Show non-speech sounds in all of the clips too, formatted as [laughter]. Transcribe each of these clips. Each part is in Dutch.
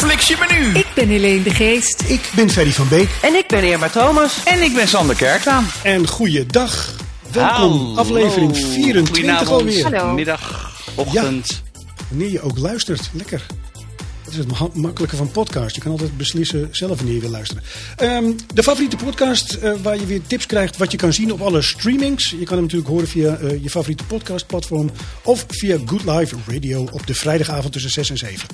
Netflix je menu. Ik ben Helene de Geest. Ik ben Ferry van Beek. En ik ben Irma Thomas. En ik ben Sander Kerklaan. En goeiedag. Welkom, Hallo. aflevering 24 Goedenavond, alweer. Hallo. middag, ochtend. Wanneer je ook luistert, lekker. Dat is het ma- makkelijke van podcast. Je kan altijd beslissen zelf wanneer je wil luisteren. Ehm, de favoriete podcast eh, waar je weer tips krijgt wat je kan zien op alle streamings. Je kan hem natuurlijk horen via eh, je favoriete podcastplatform. Of via Good Live Radio op de vrijdagavond tussen 6 en 7.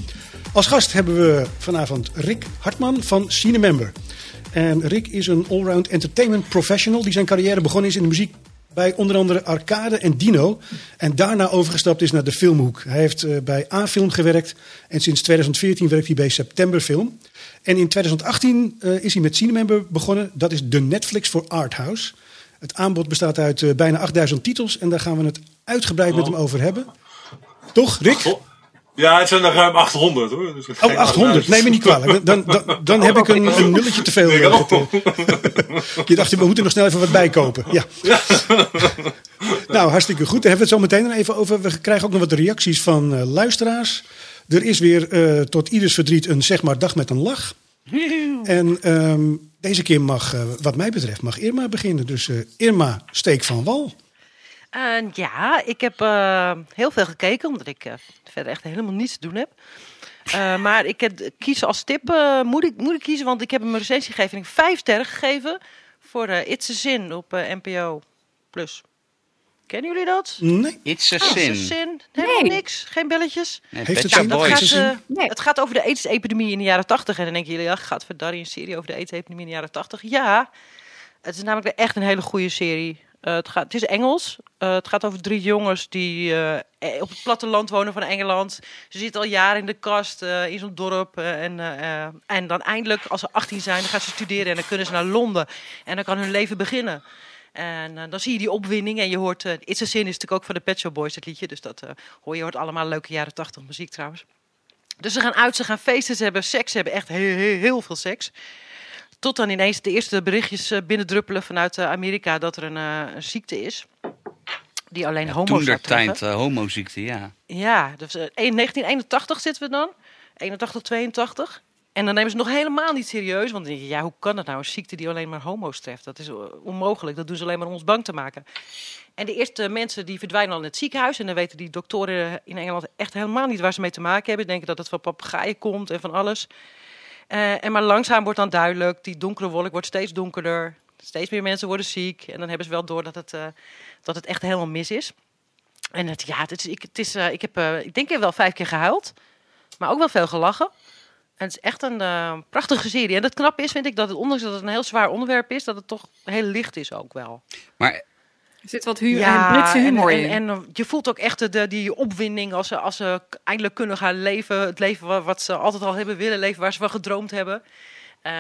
Als gast hebben we vanavond Rick Hartman van Cinemember. En Rick is een allround entertainment professional die zijn carrière begonnen is in de muziek bij onder andere Arcade en Dino. En daarna overgestapt is naar de filmhoek. Hij heeft eh, bij A-film gewerkt en sinds 2014 werkt hij bij September Film. En in 2018 eh, is hij met Cinemember begonnen. Dat is de Netflix voor Arthouse. Het aanbod bestaat uit eh, bijna 8000 titels en daar gaan we het uitgebreid met hem over hebben. Toch, Rick? Oh. Ja, het zijn er ruim 800 hoor. Dus Oh, geen 800. Neem me niet kwalijk. Dan, dan, dan heb ik een, een nulletje te veel. Ik eh. Je [laughs] dacht, we moeten nog snel even wat bijkopen. Ja. [laughs] Nou, hartstikke goed. Daar hebben we het zo meteen dan even over. We krijgen ook nog wat reacties van eh, luisteraars. Er is weer eh, tot ieders verdriet een zeg maar dag met een lach. En ehm, deze keer mag, eh, wat mij betreft, mag Irma beginnen. Dus eh, Irma, steek van wal. Ja, ik heb eh, heel veel gekeken, omdat ik eh, verder echt helemaal niets te doen heb. Eh, maar ik heb, kies als tip, eh, moet, ik, moet ik kiezen, want ik heb hem een recensie gegeven ik heb vijf sterren gegeven voor eh It's a Sin op eh, NPO+. Plus. Kennen jullie dat? Nee, It's a It's a sin. Helemaal Nee. niks, geen belletjes. Nee, Heeft het zin? Dat gaat, eh, Nee. het gaat over de AIDS-epidemie in de jaren 80. En dan denken jullie, ja, gaat Verdari een serie over de AIDS-epidemie in de jaren 80? Ja, het is namelijk echt een hele goede serie. Eh, het, gaat, het is Engels. Eh, het gaat over drie jongens die eh, op het platteland wonen van Engeland. Ze zitten al jaren in de kast in zo'n dorp. en, en dan eindelijk, als ze 18 zijn, dan gaan ze studeren. En dan kunnen ze naar Londen. En dan kan hun leven beginnen. En dan zie je die opwinding en je hoort... It's a Sin is natuurlijk ook van de Pet Shop Boys, het liedje. Dus dat hoor je hoort allemaal leuke jaren 80 muziek trouwens. Dus ze gaan uit, ze gaan feesten, ze hebben seks, ze hebben echt heel, heel, heel veel seks. Tot dan ineens de eerste berichtjes eh, binnendruppelen vanuit eh, Amerika dat er een, eh, een ziekte is. Die alleen homo's Toen tijd uh, homoziekte, ja. Ja, dus in 1981 zitten we dan. 81, 82. En dan nemen ze nog helemaal niet serieus. Want dan denk je, ja, hoe kan dat nou? Een ziekte die alleen maar homo's treft. Dat is onmogelijk. Dat doen ze alleen maar om ons bang te maken. En de eerste mensen die verdwijnen al in het ziekenhuis. En dan weten die doktoren in Engeland echt helemaal niet waar ze mee te maken hebben. Denken dat het van papegaaien komt en van alles. Eh, en maar langzaam wordt dan duidelijk, die donkere wolk wordt steeds donkerder. Steeds meer mensen worden ziek. En dan hebben ze wel door dat het, eh, dat het echt helemaal mis is. En het, ja, het is, ik, het is, eh, ik heb, ik denk ik wel vijf keer gehuild. Maar ook wel veel gelachen. En het is echt een prachtige serie. En het knappe is, vind ik, dat het, ondanks dat het een heel zwaar onderwerp is, dat het toch heel licht is ook wel. Maar Er zit wat hu en Britse humor en, in. en, en je voelt ook echt de- die opwinding als ze, als ze eindelijk kunnen gaan leven. Het leven wa- wat ze altijd al hebben willen leven, waar ze van gedroomd hebben. Eh,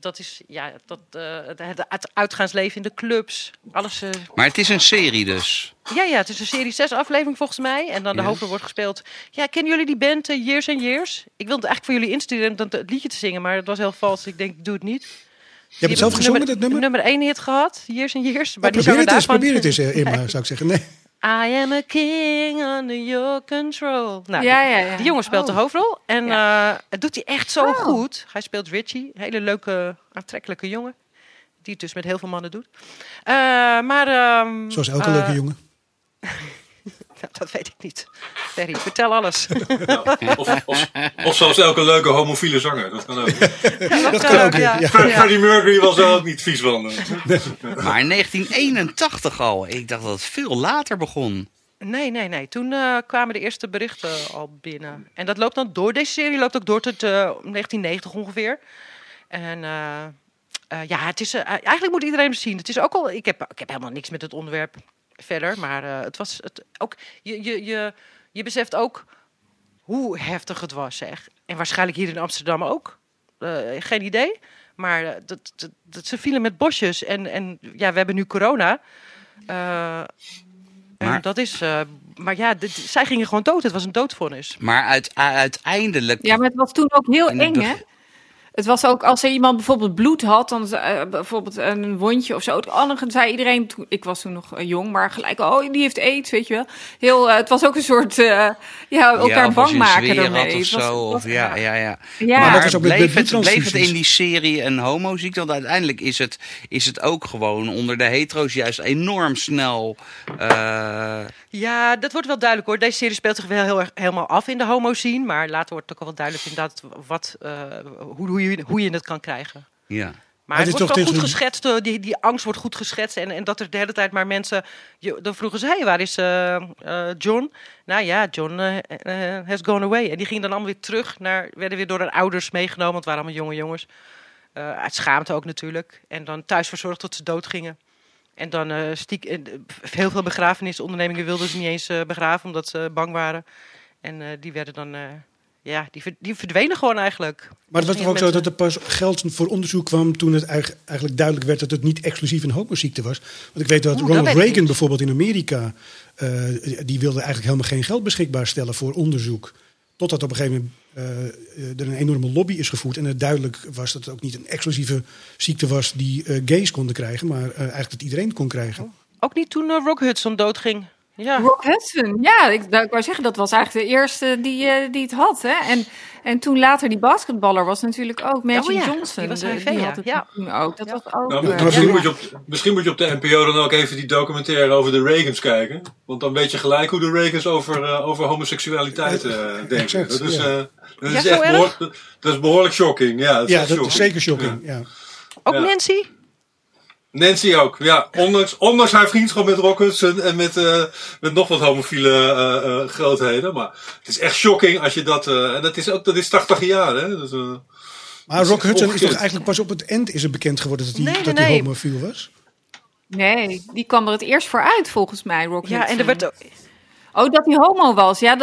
dat is ja, dat, eh, het, het uitgaansleven in de clubs. Alles, eh, Maar het is een serie dus. ja, ja, het is een serie 6 aflevering volgens mij. En dan de Ja. hoofdrol wordt gespeeld. Ja, kennen jullie die band eh, Years and Years? Ik wilde eigenlijk voor jullie insturen om het liedje te zingen, maar het was heel vals. Ik denk, ik doe het niet. Je hebt het zelf gezongen, dat nummer? Nummer 1 hit gehad, Years and Years. Maar die probeer het eens, probeer het eens, eh, Irma, zou ik zeggen. Nee. I am a king under your control. Nou, ja, ja, ja. die jongen speelt de Oh. hoofdrol. En eh, het doet hij echt zo Oh. goed. Hij speelt Richie, een hele leuke, aantrekkelijke jongen. Die het dus met heel veel mannen doet. Eh, maar... ehm, Zoals elke eh, leuke jongen. [laughs] [laughs] nou, dat weet ik niet. Ferry, vertel alles. Of, of, of zelfs elke leuke homofiele zanger. Dat kan ook. Dat kan ook, ja. Fre- Freddie Mercury was er ook niet vies van. Maar in 1981 al. Ik dacht dat het veel later begon. Nee, nee, nee. Toen eh, kwamen de eerste berichten al binnen. En dat loopt dan door. Deze serie loopt ook door tot eh, 1990 ongeveer. En eh, eh, ja, het is, eh, eigenlijk moet iedereen het zien. Het is ook al, ik, heb, ik heb helemaal niks met het onderwerp verder. Maar eh, het was het, ook, je, je, je, je beseft ook hoe heftig het was, zeg. En waarschijnlijk hier in Amsterdam ook. Eh, geen idee. Maar eh, dat, dat, dat, ze vielen met bosjes. En, en ja, we hebben nu corona. Eh, en Maar- dat is. eh, maar ja, dit- zij gingen gewoon dood. Het was een doodvonnis. Maar uit, uiteindelijk... Ja, maar het was toen ook heel eng, hè? Het was ook als er iemand bijvoorbeeld bloed had, dan uh, bijvoorbeeld een wondje of zo. Dan zei iedereen, toen, ik was toen nog jong, maar gelijk, oh, die heeft aids, weet je wel. Heel, uh, het was ook een soort, uh, ja, elkaar ja, bang maken daarmee. Of zo, was, of, ja, ja, ja. ja. Maar, dat is ook bleef, het, bleef het in die serie een homoziekte? Want uiteindelijk is het, is het ook gewoon onder de hetero's juist enorm snel... eh, Ja, dat wordt wel duidelijk hoor. Deze serie speelt zich wel heel erg helemaal af in de homo-scene. Maar later wordt het ook al wel duidelijk inderdaad wat, eh, hoe, hoe, je, hoe je het kan krijgen. ja. Maar het wordt toch wel goed geschetst. eh, Die, die angst wordt goed geschetst. En, en dat er de hele tijd maar mensen... Je, dan vroegen ze, hey, waar is eh, eh, John? Nou ja, John has gone away. En die gingen dan allemaal weer terug. Naar, werden weer door hun ouders meegenomen. Want het waren allemaal jonge jongens. Eh, uit schaamte ook natuurlijk. En dan thuis verzorgd tot ze dood gingen. En dan eh stiek, heel veel begrafenisondernemingen wilden ze niet eens eh, begraven. Omdat ze bang waren. En eh, die werden dan... eh, ja, die, die verdwenen gewoon eigenlijk. Maar het was toch ook zo dat er pas geld voor onderzoek kwam toen het eigen- eigenlijk duidelijk werd dat het niet exclusief een homoziekte was. Want ik weet dat Oeh, dat Ronald weet Reagan bijvoorbeeld in Amerika, eh, die wilde eigenlijk helemaal geen geld beschikbaar stellen voor onderzoek. Totdat op een gegeven moment eh, er een enorme lobby is gevoerd en het duidelijk was dat het ook niet een exclusieve ziekte was die eh, gays konden krijgen, maar eh, eigenlijk dat iedereen kon krijgen. Ook niet toen eh, Rock Hudson doodging. Ja. Hudson, ja, ik, nou, ik wou zeggen, dat was eigenlijk de eerste die, eh, die het had. Hè? En, en toen later die basketballer was natuurlijk ook Magic Oh ja, Johnson. die was de- die had het Ja. toen ook. Dat was ook... Nou, eh, misschien, ja. moet je op, misschien moet je op de NPO dan ook even die documentaire over de Reagans kijken. Want dan weet je gelijk hoe de Reagans over, eh, over homoseksualiteit eh, denken. Dat is, eh, dat is echt behoorlijk, dat is behoorlijk shocking. Ja, dat is Ja, dat is zeker shocking. Ja. Ook Ja. Nancy? Nancy ook, ja. Ondanks, ondanks haar vriendschap met Rock Hudson en met, eh, met nog wat homofiele eh, eh, grootheden. Maar het is echt shocking als je dat... eh, en dat is ook dat is 80 jaar, hè. Dus, eh, Maar Rock Hudson is toch eigenlijk pas op het eind is het bekend geworden dat hij, Nee, nee, dat hij nee. homofiel was? Nee, die kwam er het eerst voor uit volgens mij, Rock Ja, en Hudson. er werd ook- Oh, dat hij homo was. Ja,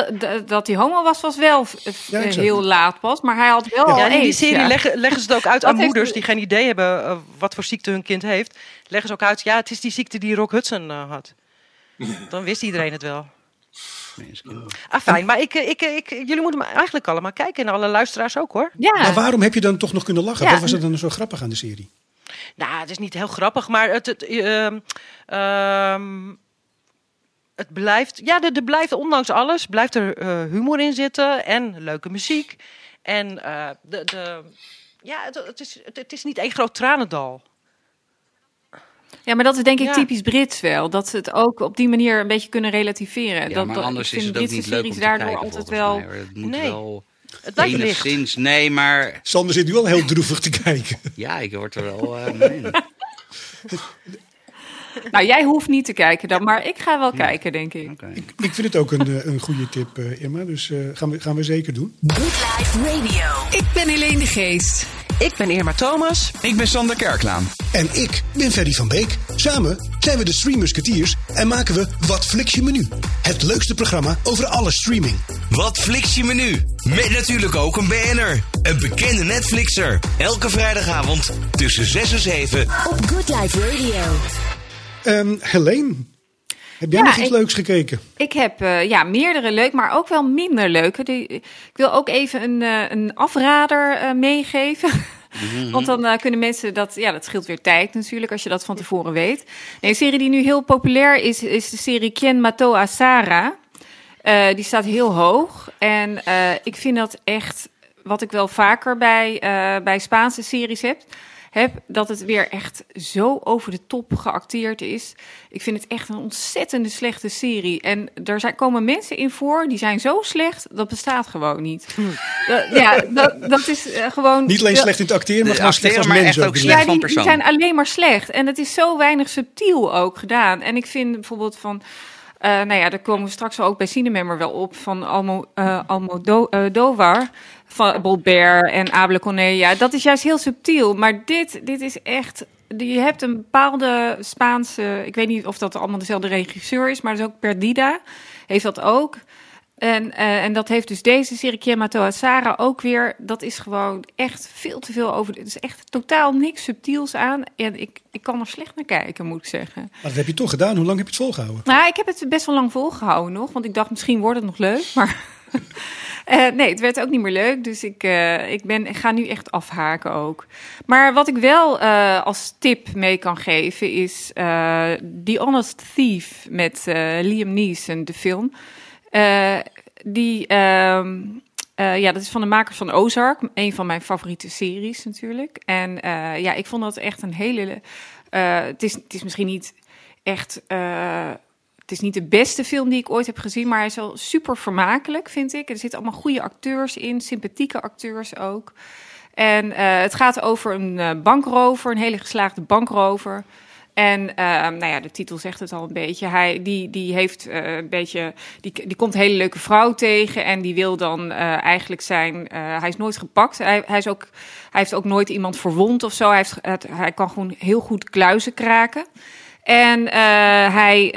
dat, hij homo was, was wel Ja, heel laat pas. Maar hij had wel Ja, al in die serie ja. leggen, leggen ze het ook [laughs] uit Dat aan heeft- moeders die geen idee hebben eh, wat voor ziekte hun kind heeft. Leggen ze ook uit, ja, het is die ziekte die Rock Hudson eh, had. [laughs] Dan wist iedereen het wel. Ah, fijn. Maar ik, eh, ik, ik, jullie moeten me eigenlijk allemaal kijken. En alle luisteraars ook, hoor. Ja, Maar waarom heb je dan toch nog kunnen lachen? Ja. Wat was er dan zo grappig aan de serie? Nou, het is niet heel grappig, maar het, het, ehm, ehm, het blijft, ja, er, er blijft ondanks alles, blijft er eh, humor in zitten en leuke muziek. En eh, de, de, ja, het, het, is, het, het is niet één groot tranendal. ja, maar dat is denk ik Ja. typisch Brits wel. Dat ze het ook op die manier een beetje kunnen relativeren. Ja, dat, maar dat, anders is het ook niet leuk om te daardoor kijken, altijd wel... mij, hoor. Het moet Nee. wel Het enigszins... Nee, maar Sander zit nu al heel droevig te kijken. ja, ik word er wel... eh, nee. [laughs] [laughs] Nou, jij hoeft niet te kijken dan, maar ik ga wel kijken, denk ik. Ik vind het ook een, eh, een goede tip, eh, Irma. Dus eh, gaan, we, gaan we zeker doen. Good Life Radio. Ik ben Helene de Geest. Ik ben Irma Thomas. Ik ben Sander Kerklaan. En ik ben Ferry van Beek. Samen zijn we de Stream Musketeers en maken we Wat Flix je menu? Het leukste programma over alle streaming. Wat fliks je menu? Met natuurlijk ook een BN'er. Een bekende Netflixer. Elke vrijdagavond tussen 6 en 7. Op Good Life Radio. Ehm Helene, heb jij Ja, nog iets ik- leuks gekeken? Ik heb eh, ja, meerdere leuk, maar ook wel minder leuke. Die, ik wil ook even een, eh, een afrader eh, meegeven. [laughs] Want dan eh, kunnen mensen dat, ja, dat scheelt weer tijd natuurlijk als je dat van tevoren weet. Nee, een serie die nu heel populair is, is de serie Ken Mato Asara. Eh, die staat heel hoog. En eh, ik vind dat echt, wat ik wel vaker bij, eh, bij Spaanse series heb, heb, dat het weer echt zo over de top geacteerd is. Ik vind het echt een ontzettende slechte serie. En er zijn, komen mensen in voor die zijn zo slecht, dat bestaat gewoon niet. Dat- ja, dat, dat is eh, gewoon... Niet alleen slecht in het acteren, maar gewoon slecht als acteren, maar mens echt ook. slecht. ja, van die, zijn alleen maar slecht. En het is zo weinig subtiel ook gedaan. En ik vind bijvoorbeeld van... eh, nou ja, daar komen we straks ook bij Cinemember wel op. Van Almo, eh Almodovar, van Bolbert en Abel Cornelia. Dat is juist heel subtiel. Maar dit, dit is echt... Je hebt een bepaalde Spaanse... Ik weet niet of dat allemaal dezelfde regisseur is. Maar dat is ook Perdida. Heeft dat ook. En, eh, en dat heeft dus deze serie Kiemato Asara ook weer. Dat is gewoon echt veel te veel over. Het is echt totaal niks subtiels aan. En ik, ik kan er slecht naar kijken, moet ik zeggen. Maar dat heb je toch gedaan. Hoe lang heb je het volgehouden? Nou, ik heb het best wel lang volgehouden nog. Want ik dacht, misschien wordt het nog leuk. [laughs] Maar Eh, nee, het werd ook niet meer leuk. Dus ik, eh, ik, ben, ik ga nu echt afhaken ook. Maar wat ik wel als tip mee kan geven is The Honest Thief met Liam Neeson, de film. Eh, die, ehm, eh, ja, dat is van de makers van Ozark. Een van mijn favoriete series natuurlijk. En eh, ja, ik vond dat echt een hele... het, is, het is misschien niet echt... het is niet de beste film die ik ooit heb gezien, maar hij is wel super vermakelijk, vind ik. Er zitten allemaal goede acteurs in, sympathieke acteurs ook. En het gaat over een bankrover, een hele geslaagde bankrover. En eh, nou ja, de titel zegt het al een beetje. Hij die, die heeft eh, een beetje. Die, die komt een hele leuke vrouw tegen. En die wil dan eh, eigenlijk zijn. eh, hij is nooit gepakt. Hij, hij, is ook, hij heeft ook nooit iemand verwond of zo. Hij, heeft, het- hij kan gewoon heel goed kluizen kraken. En hij,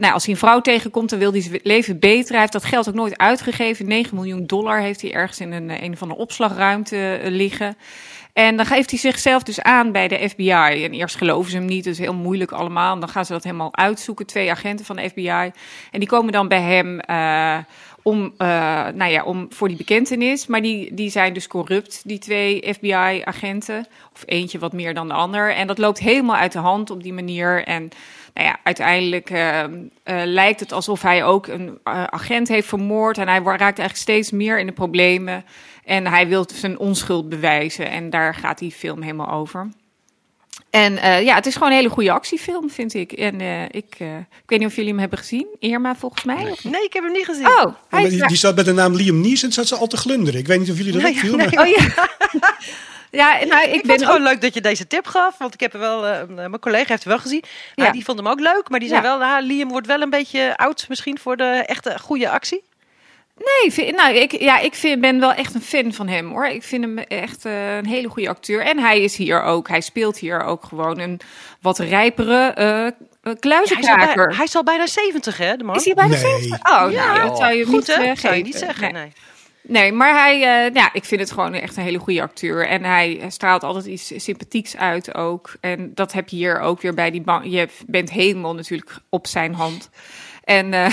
nou, als hij een vrouw tegenkomt, dan wil hij zijn leven beter. Hij heeft dat geld ook nooit uitgegeven. 9 miljoen dollar heeft hij ergens in een, een van de opslagruimte liggen. En dan geeft hij zichzelf dus aan bij de FBI. En eerst geloven ze hem niet, dat is heel moeilijk allemaal. En dan gaan ze dat helemaal uitzoeken, twee agenten van de FBI. En die komen dan bij hem eh, om, eh, nou ja, om voor die bekentenis. Maar die, die zijn dus corrupt, die twee FBI-agenten. Of eentje wat meer dan de ander. En dat loopt helemaal uit de hand op die manier. En nou ja, uiteindelijk eh, eh, lijkt het alsof hij ook een eh, agent heeft vermoord. En hij raakt eigenlijk steeds meer in de problemen. En hij wil zijn onschuld bewijzen. En daar gaat die film helemaal over. En eh, ja, het is gewoon een hele goede actiefilm, vind ik. En eh, ik, eh, ik weet niet of jullie hem hebben gezien. Irma, volgens mij. of- Nee, ik heb hem niet gezien. Oh, Ja, hij die, die zat met de naam Liam Neeson, zat ze al te glunderen. Ik weet niet of jullie dat Nee, ook nee. maar- Oh ja. [laughs] ja, nou, ik, ben het gewoon ook... leuk dat je deze tip gaf. Want ik heb er wel, eh, mijn collega heeft het wel gezien. Maar Ja. die vond hem ook leuk. Maar die zei Ja. wel, nou, Liam wordt wel een beetje oud misschien voor de echte goede actie. Nee, vind- nou, ik, ja, ik vind, ben wel echt een fan van hem hoor. Ik vind hem echt eh, een hele goede acteur. En hij is hier ook, hij speelt hier ook gewoon een wat rijpere eh hij, kluizenkraker. hij is al bijna 70, hè, de man? is hij bijna Nee. 70? Oh, Ja. nou, dat zou je Goed, niet hè? zou je niet zeggen, nee. Nee, maar hij, eh, ja, ik vind het gewoon echt een hele goede acteur. En hij straalt altijd iets sympathieks uit ook. En dat heb je hier ook weer bij die bank. Je bent helemaal natuurlijk op zijn hand. En eh,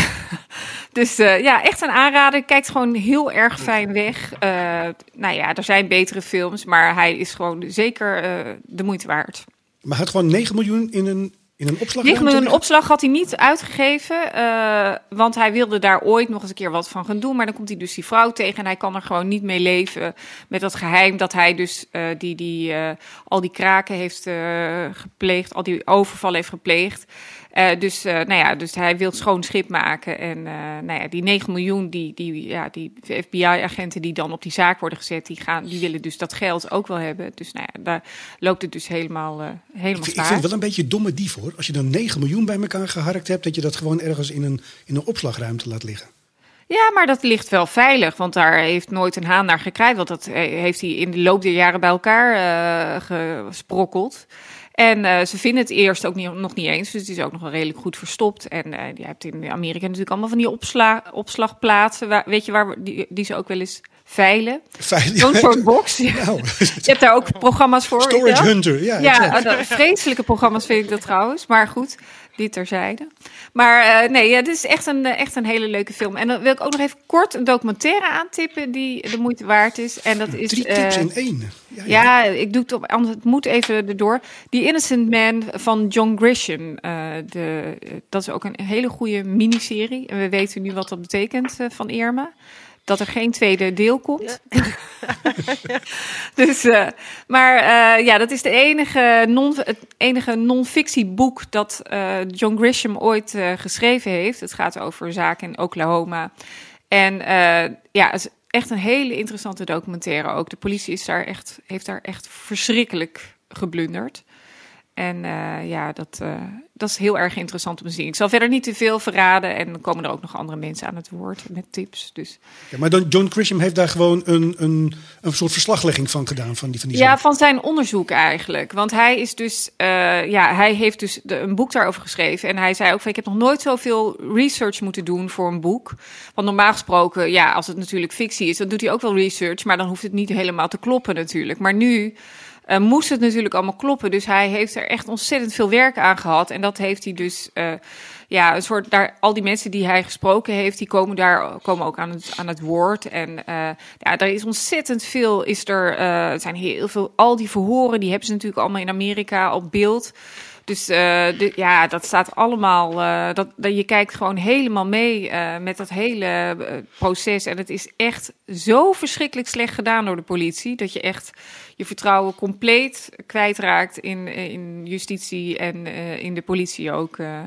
[laughs] dus eh, ja, echt een aanrader. Kijkt gewoon heel erg fijn weg. Nou ja, er zijn betere films, maar hij is gewoon zeker de moeite waard. Maar hij had gewoon 9 miljoen in een, in een opslag. 9 miljoen opslag had hij niet uitgegeven, eh, want hij wilde daar ooit nog eens een keer wat van gaan doen. Maar dan komt hij dus die vrouw tegen en hij kan er gewoon niet mee leven met dat geheim dat hij dus eh, die, die, eh, al die kraken heeft gepleegd, al die overval heeft gepleegd. Eh, dus, eh, nou ja, dus hij wil schoon schip maken. En eh, nou ja, die 9 miljoen, die, die, ja, die FBI-agenten die dan op die zaak worden gezet, die, gaan, die willen dus dat geld ook wel hebben. Dus nou ja, daar loopt het dus helemaal, helemaal Ik, vind- ik vind het wel een beetje domme dief hoor. Als je dan 9 miljoen bij elkaar geharkt hebt, dat je dat gewoon ergens in een, in een opslagruimte laat liggen. Ja, maar dat ligt wel veilig, want daar heeft nooit een haan naar gekraaid. Want dat heeft hij in de loop der jaren bij elkaar gesprokkeld. En eh, ze vinden het eerst ook niet, nog niet eens, dus het is ook nog wel redelijk goed verstopt. En eh je hebt in Amerika natuurlijk allemaal van die opsla, opslagplaatsen, waar, weet je, waar, die, die ze ook wel eens veilen. Veilig. Zo'n soort box. Ja. [laughs] Nou, [laughs] Je hebt daar ook programma's voor. Storage? Hunter. Ja, Ja, oh, vreselijke programma's vind ik dat trouwens. Maar goed, dit terzijde. Maar eh, nee, ja, dit is echt een, eh, echt een hele leuke film. En dan wil ik ook nog even kort een documentaire aantippen die de moeite waard is. En dat is... Drie tips eh, in één. Ja, ja. ja, ik doe het op, anders het moet even erdoor. Die Innocent Man van John Grisham. de, dat is ook een hele goede miniserie. En we weten nu wat dat betekent van Irma. Dat er geen tweede deel komt. [laughs] dus, eh, maar eh, ja, dat is de enige non, het enige non-fictieboek dat eh, John Grisham ooit geschreven heeft. Het gaat over zaken in Oklahoma. En ja, het is echt een hele interessante documentaire ook. De politie is daar echt, heeft daar echt verschrikkelijk geblunderd. En ja, dat, dat is heel erg interessant om te zien. Ik zal verder niet te veel verraden. En dan komen er ook nog andere mensen aan het woord met tips. Dus Ja, maar dan John Grisham heeft daar gewoon een, een, een soort verslaglegging van gedaan. Van die, van die Ja, zaak. van zijn onderzoek eigenlijk. Want hij is dus, eh, ja, hij heeft dus de, een boek daarover geschreven. En hij zei ook van, ik heb nog nooit zoveel research moeten doen voor een boek. Want normaal gesproken, ja, als het natuurlijk fictie is, dan doet hij ook wel research. Maar dan hoeft het niet helemaal te kloppen natuurlijk. Maar nu eh, moest het natuurlijk allemaal kloppen. Dus hij heeft er echt ontzettend veel werk aan gehad. En dat heeft hij dus, eh, ja, een soort, daar, al die mensen die hij gesproken heeft, die komen daar komen ook aan het, aan het woord. En eh, ja, er is ontzettend veel, is er, er zijn heel veel, al die verhoren, die hebben ze natuurlijk allemaal in Amerika op beeld. Dus eh, de, ja, dat staat allemaal. eh, dat, dat, je kijkt gewoon helemaal mee eh, met dat hele proces. En het is echt zo verschrikkelijk slecht gedaan door de politie. Dat je echt je vertrouwen compleet kwijtraakt in, in justitie en eh, in de politie ook. eh.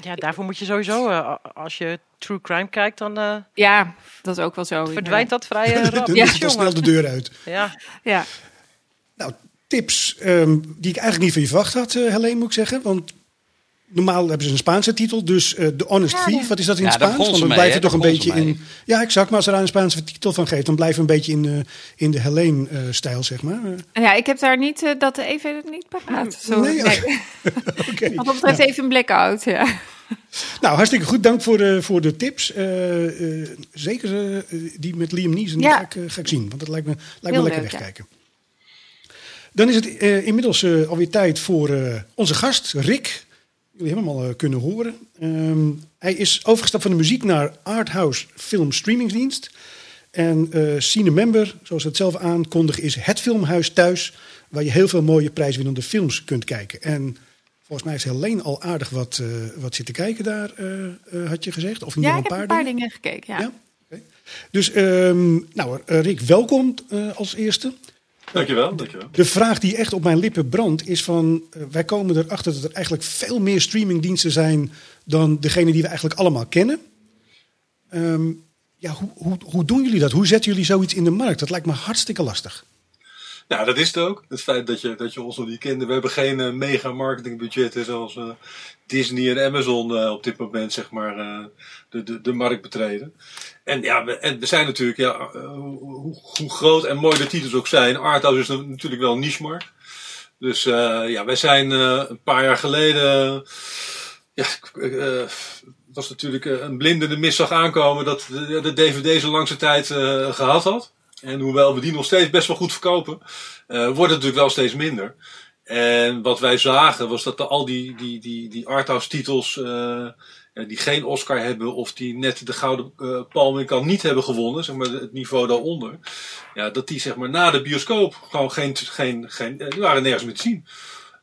Ja, daarvoor moet je sowieso, eh, als je true crime kijkt, dan eh, ja, dat is ook wel zo. verdwijnt dat vrij eh, [laughs] rap. Ja, snel de deur uit. Ja. Ja. Nou, tips ehm, die ik eigenlijk niet van je verwacht had, eh Helene, moet ik zeggen. Want normaal hebben ze een Spaanse titel. Dus eh The Honest Ja, Thief, wat is dat in Ja, het Spaans? Want dan blijf je toch een beetje in... Ja, exact. Maar als er daar een Spaanse titel van geeft, dan blijf je een beetje in, de in de Helene-stijl, zeg maar. Eh, ja, ik heb daar niet eh, dat even niet paraat. Zo, Nee, [laughs] nee. Oké. Wat dat betreft even een blackout. Ja. Nou, hartstikke goed. Dank voor de, voor de tips. Eh, eh, zeker eh, die met Liam Neeson ga, ik, eh, ga ik zien. Want dat lijkt me, lijkt me lekker leuk, ja. wegkijken. Dan is het eh, inmiddels eh, alweer tijd voor eh, onze gast, Rick. Jullie hebben hem al eh, kunnen horen. Ehm, hij is overgestapt van de muziek naar Arthouse Film Streamingsdienst. En Cine Member, zoals het zelf aankondigt, is het filmhuis thuis... waar je heel veel mooie prijswinnende films kunt kijken. En volgens mij heeft Helene al aardig wat, wat zitten kijken daar, had je gezegd. Of in Ja, ik geval heb een paar dingen gekeken. Ja. Ja? Dus ehm, nou, Rick, welkom als eerste. Dankjewel, dankjewel. De vraag die echt op mijn lippen brandt is van... eh, wij komen erachter dat er eigenlijk veel meer streamingdiensten zijn... dan degene die we eigenlijk allemaal kennen. Ehm, ja, hoe, hoe, hoe doen jullie dat? Hoe zetten jullie zoiets in de markt? Dat lijkt me hartstikke lastig. Nou, dat is het ook. Het feit dat je, dat je ons nog niet kende. We hebben geen eh, mega marketingbudgetten zoals eh, Disney en Amazon eh, op dit moment, zeg maar, de, de, de markt betreden. En ja, we, en zijn natuurlijk, ja, hoe, hoe, groot en mooi de titels ook zijn, Arthouse is natuurlijk wel een niche-markt. Dus ja, wij zijn een paar jaar geleden. Ja, was natuurlijk een blinde mis zag aankomen dat de, de DVD zijn langste tijd eh, gehad had. En hoewel we die nog steeds best wel goed verkopen, eh, wordt het natuurlijk wel steeds minder. En wat wij zagen was dat al die, die, die, die arthouse titels ja, die geen Oscar hebben of die net de Gouden eh Palm in kan niet hebben gewonnen, zeg maar het niveau daaronder. Ja, dat die zeg maar na de bioscoop gewoon geen, geen, geen die waren nergens meer te zien.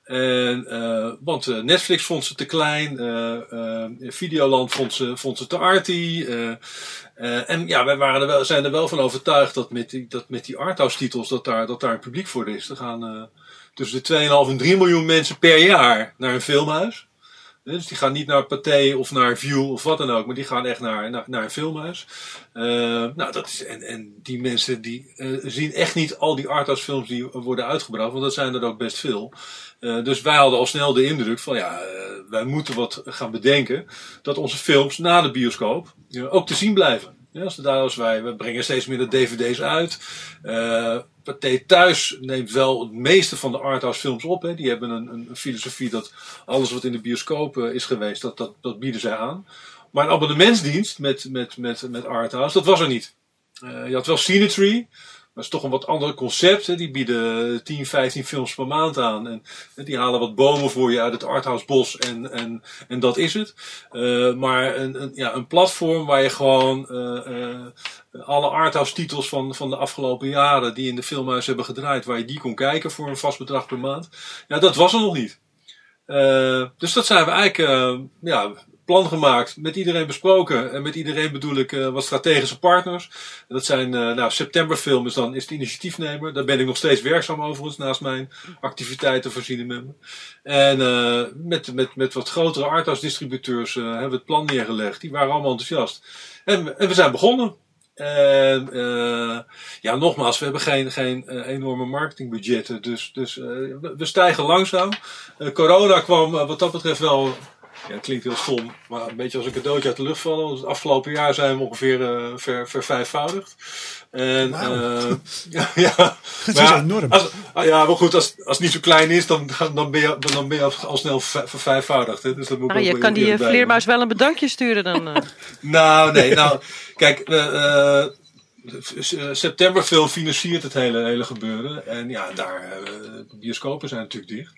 En, eh, want eh, Netflix vond ze te klein, eh, Videoland vond ze, vond ze te arty. en ja, wij waren er wel, zijn er wel van overtuigd dat met die, dat met die arthouse titels dat daar, dat daar een publiek voor is. Er gaan tussen de 2,5 en 3 miljoen mensen per jaar naar een filmhuis. Dus die gaan niet naar Pathé of naar View of wat dan ook, maar die gaan echt naar, naar, naar een filmhuis. Eh, nou, dat is, en, en die mensen die zien echt niet al die arthouse films die worden uitgebracht, want dat zijn er ook best veel. Eh, dus wij hadden al snel de indruk van ja, eh, wij moeten wat gaan bedenken dat onze films na de bioscoop eh, ook te zien blijven. Ja, als, daar, als wij, we brengen steeds meer de dvd's uit. Pathé Thuis neemt wel het meeste van de arthouse films op. Hè. Die hebben een, een filosofie dat alles wat in de bioscoop is geweest, dat, dat, dat bieden zij aan. Maar een abonnementsdienst met, met, met, met arthouse, dat was er niet. Je had wel Cinetree. Dat is toch een wat ander concept. Die bieden 10, 15 films per maand aan. En, die halen wat bomen voor je uit het arthouse bos. En, en, en dat is het. Eh, maar een, een, ja, een platform waar je gewoon eh, eh, alle arthouse titels van, van de afgelopen jaren die in de filmhuis hebben gedraaid, waar je die kon kijken voor een vast bedrag per maand. Ja, dat was er nog niet. Dus dat zijn we eigenlijk ja, plan gemaakt, met iedereen besproken. En met iedereen bedoel ik eh, wat strategische partners. Dat zijn, eh nou, Septemberfilm is dan is de initiatiefnemer. Daar ben ik nog steeds werkzaam overigens, naast mijn activiteiten voor Cinemem. En eh, met, met, met wat grotere arthouse distributeurs hebben we het plan neergelegd. Die waren allemaal enthousiast. En, en we zijn begonnen. En eh, ja, nogmaals, we hebben geen, geen enorme marketingbudgetten. Dus, dus eh, we, stijgen langzaam. Corona kwam wat dat betreft wel. Ja, het klinkt heel stom, maar een beetje als een cadeautje uit de lucht vallen. Want het afgelopen jaar zijn we ongeveer eh, ver, vervijfvoudigd. En, eh, [laughs] ja, ja. Dat Maar is ja, enorm. Als, ah, ja, maar goed, als, als het niet zo klein is, dan, dan, ben, je, dan ben je al, al snel ver- vervijfvoudigd. Hè? Dus dat moet Nou, ook je kan die eh, bij vleermuis wel een bedankje sturen dan. eh. [laughs] nou, nee, nou, kijk, septemberfilm financiert het hele, hele gebeuren. En ja, daar, de bioscopen zijn natuurlijk dicht.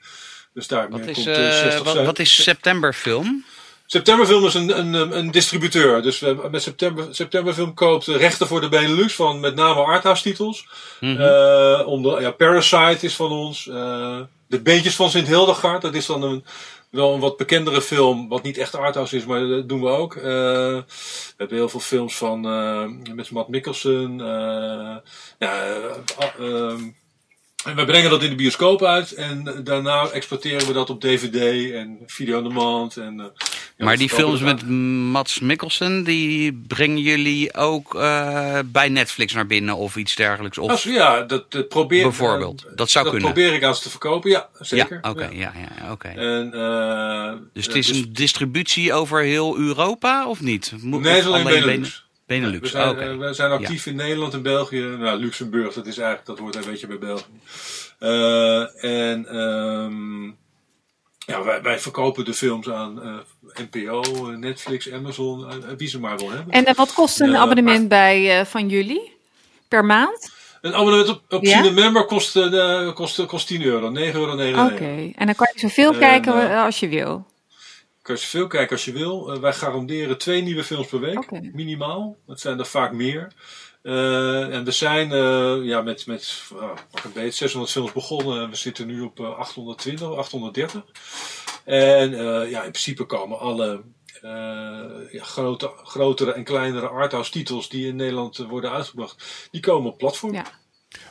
Dus daar Wat is, komt eh, eh, 60, wat, wat is septemberfilm? Septemberfilm is een, een, een distributeur. Dus we met September, Septemberfilm koopt rechten voor de Benelux van met name arthouse titels. Mhm. Eh, onder, ja, Parasite is van ons. eh, de Beentjes van Sint Hildegard. Dat is dan een, wel een wat bekendere film. Wat niet echt arthouse is, maar dat doen we ook. Eh, we hebben heel veel films van eh, met Matt Mikkelsen. eh, ja, eh, ehm, en we brengen dat in de bioscoop uit. En daarna exporteren we dat op DVD en video on demand. En, eh, ja, maar die films dat met Mats Mikkelsen, die brengen jullie ook eh, bij Netflix naar binnen of iets dergelijks? Of... Ja, dat, dat probeer Bijvoorbeeld, eh, dat zou kunnen. probeer ik aan ze te verkopen, ja, zeker. Ja, oké, Ja. ja, ja, oké. En, Dus het is een distributie over heel Europa of niet? Moet- Nee, het is of alleen Benelux. Bene- Benelux, We zijn, oké. eh, we zijn actief in Nederland en België. Nou, Luxemburg, dat is eigenlijk, dat hoort een beetje bij België. Eh, en ehm, ja, wij, wij verkopen de films aan eh, NPO, Netflix, Amazon, wie ze maar wil hebben. En wat kost een abonnement bij, eh, van jullie per maand? Een abonnement op, op Ja? Cinemember kost, eh, kost, kost 10 euro, 9,99 euro. Oké, en dan kan je zoveel En, kijken als je wil. Kan je zoveel kijken als je wil. Eh, wij garanderen twee nieuwe films per week, minimaal. Dat zijn er vaak meer. Eh, en we zijn eh, ja, met, met uh, pak een beetje 600 films begonnen. We zitten nu op eh, 820, 830. En eh, ja, in principe komen alle eh, ja, grote, grotere en kleinere arthouse titels die in Nederland worden uitgebracht, die komen op platform. Ja.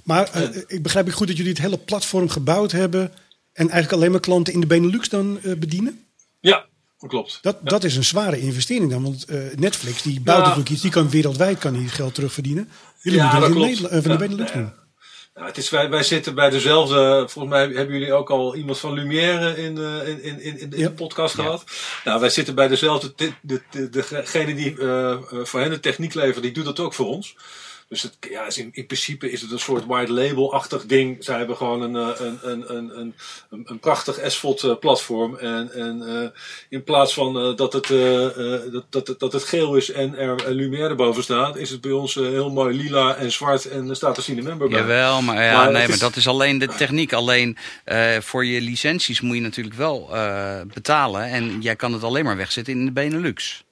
Maar ik begrijp ik goed dat jullie het hele platform gebouwd hebben en eigenlijk alleen maar klanten in de Benelux dan eh, bedienen? Ja, klopt. Dat, dat is een zware investering dan, want eh, Netflix die bouwt Ja. natuurlijk iets, die kan wereldwijd kan die geld terugverdienen. Jullie Ja, moeten dat in. Nederland, eh, van de Ja. Benelux doen. Ja, het is, wij, wij zitten bij dezelfde. Volgens mij hebben jullie ook al iemand van Lumière in, eh, in, in, in, in Ja. de podcast gehad. Nou, wij zitten bij dezelfde. De, de, de, degene die voor hen de techniek levert, die doet dat ook voor ons. Dus het, ja, is in, in principe is het een soort white label-achtig ding. Zij hebben gewoon een, eh, een, een, een, een, een, een prachtig asphalt eh, platform. En, en eh, in plaats van dat, het, dat, dat, dat het geel is en er een lumière boven staat, is het bij ons heel mooi lila en zwart en er staat een cinemember bij. Jawel, maar, ja, Maar nee, is- maar dat is alleen de techniek. Alleen voor je licenties moet je natuurlijk wel betalen. En jij kan het alleen maar wegzetten in de Benelux.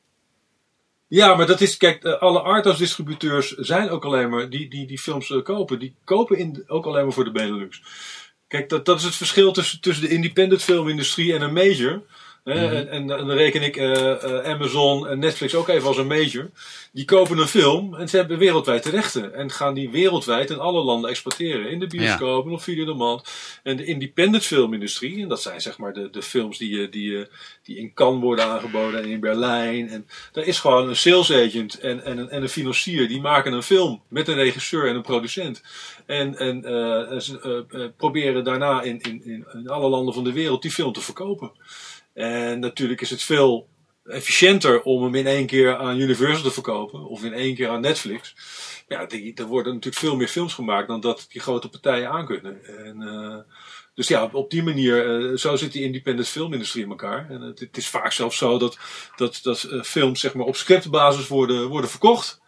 Ja, maar dat is, kijk, eh, alle arthouse distributeurs zijn ook alleen maar, die die, die films eh, kopen, die kopen in, ook alleen maar voor de Benelux. Kijk, dat, dat is het verschil tussen, tussen de independent filmindustrie en een major. Hè. en, en, dan reken ik eh, eh, Amazon en Netflix ook even als een major. Die kopen een film en ze hebben wereldwijd de rechten. En gaan die wereldwijd in alle landen exporteren. In de bioscoop en op videodemand. En de independent filmindustrie, en dat zijn zeg maar de, de films die, eh, die, die in Cannes worden aangeboden en in Berlijn. En daar is gewoon een sales agent en, en, een, en een financier. Die maken een film met een regisseur en een producent. En, en ze proberen daarna in, in, in alle landen van de wereld die film te verkopen. En natuurlijk is het veel efficiënter om hem in één keer aan Universal te verkopen. Of in één keer aan Netflix. Ja, die, er worden natuurlijk veel meer films gemaakt dan dat die grote partijen aankunnen. En, eh, dus ja, op die manier, eh, zo zit die independent filmindustrie in elkaar. En het, het is vaak zelfs zo dat, dat, dat eh, films zeg maar, op scriptbasis worden, worden verkocht.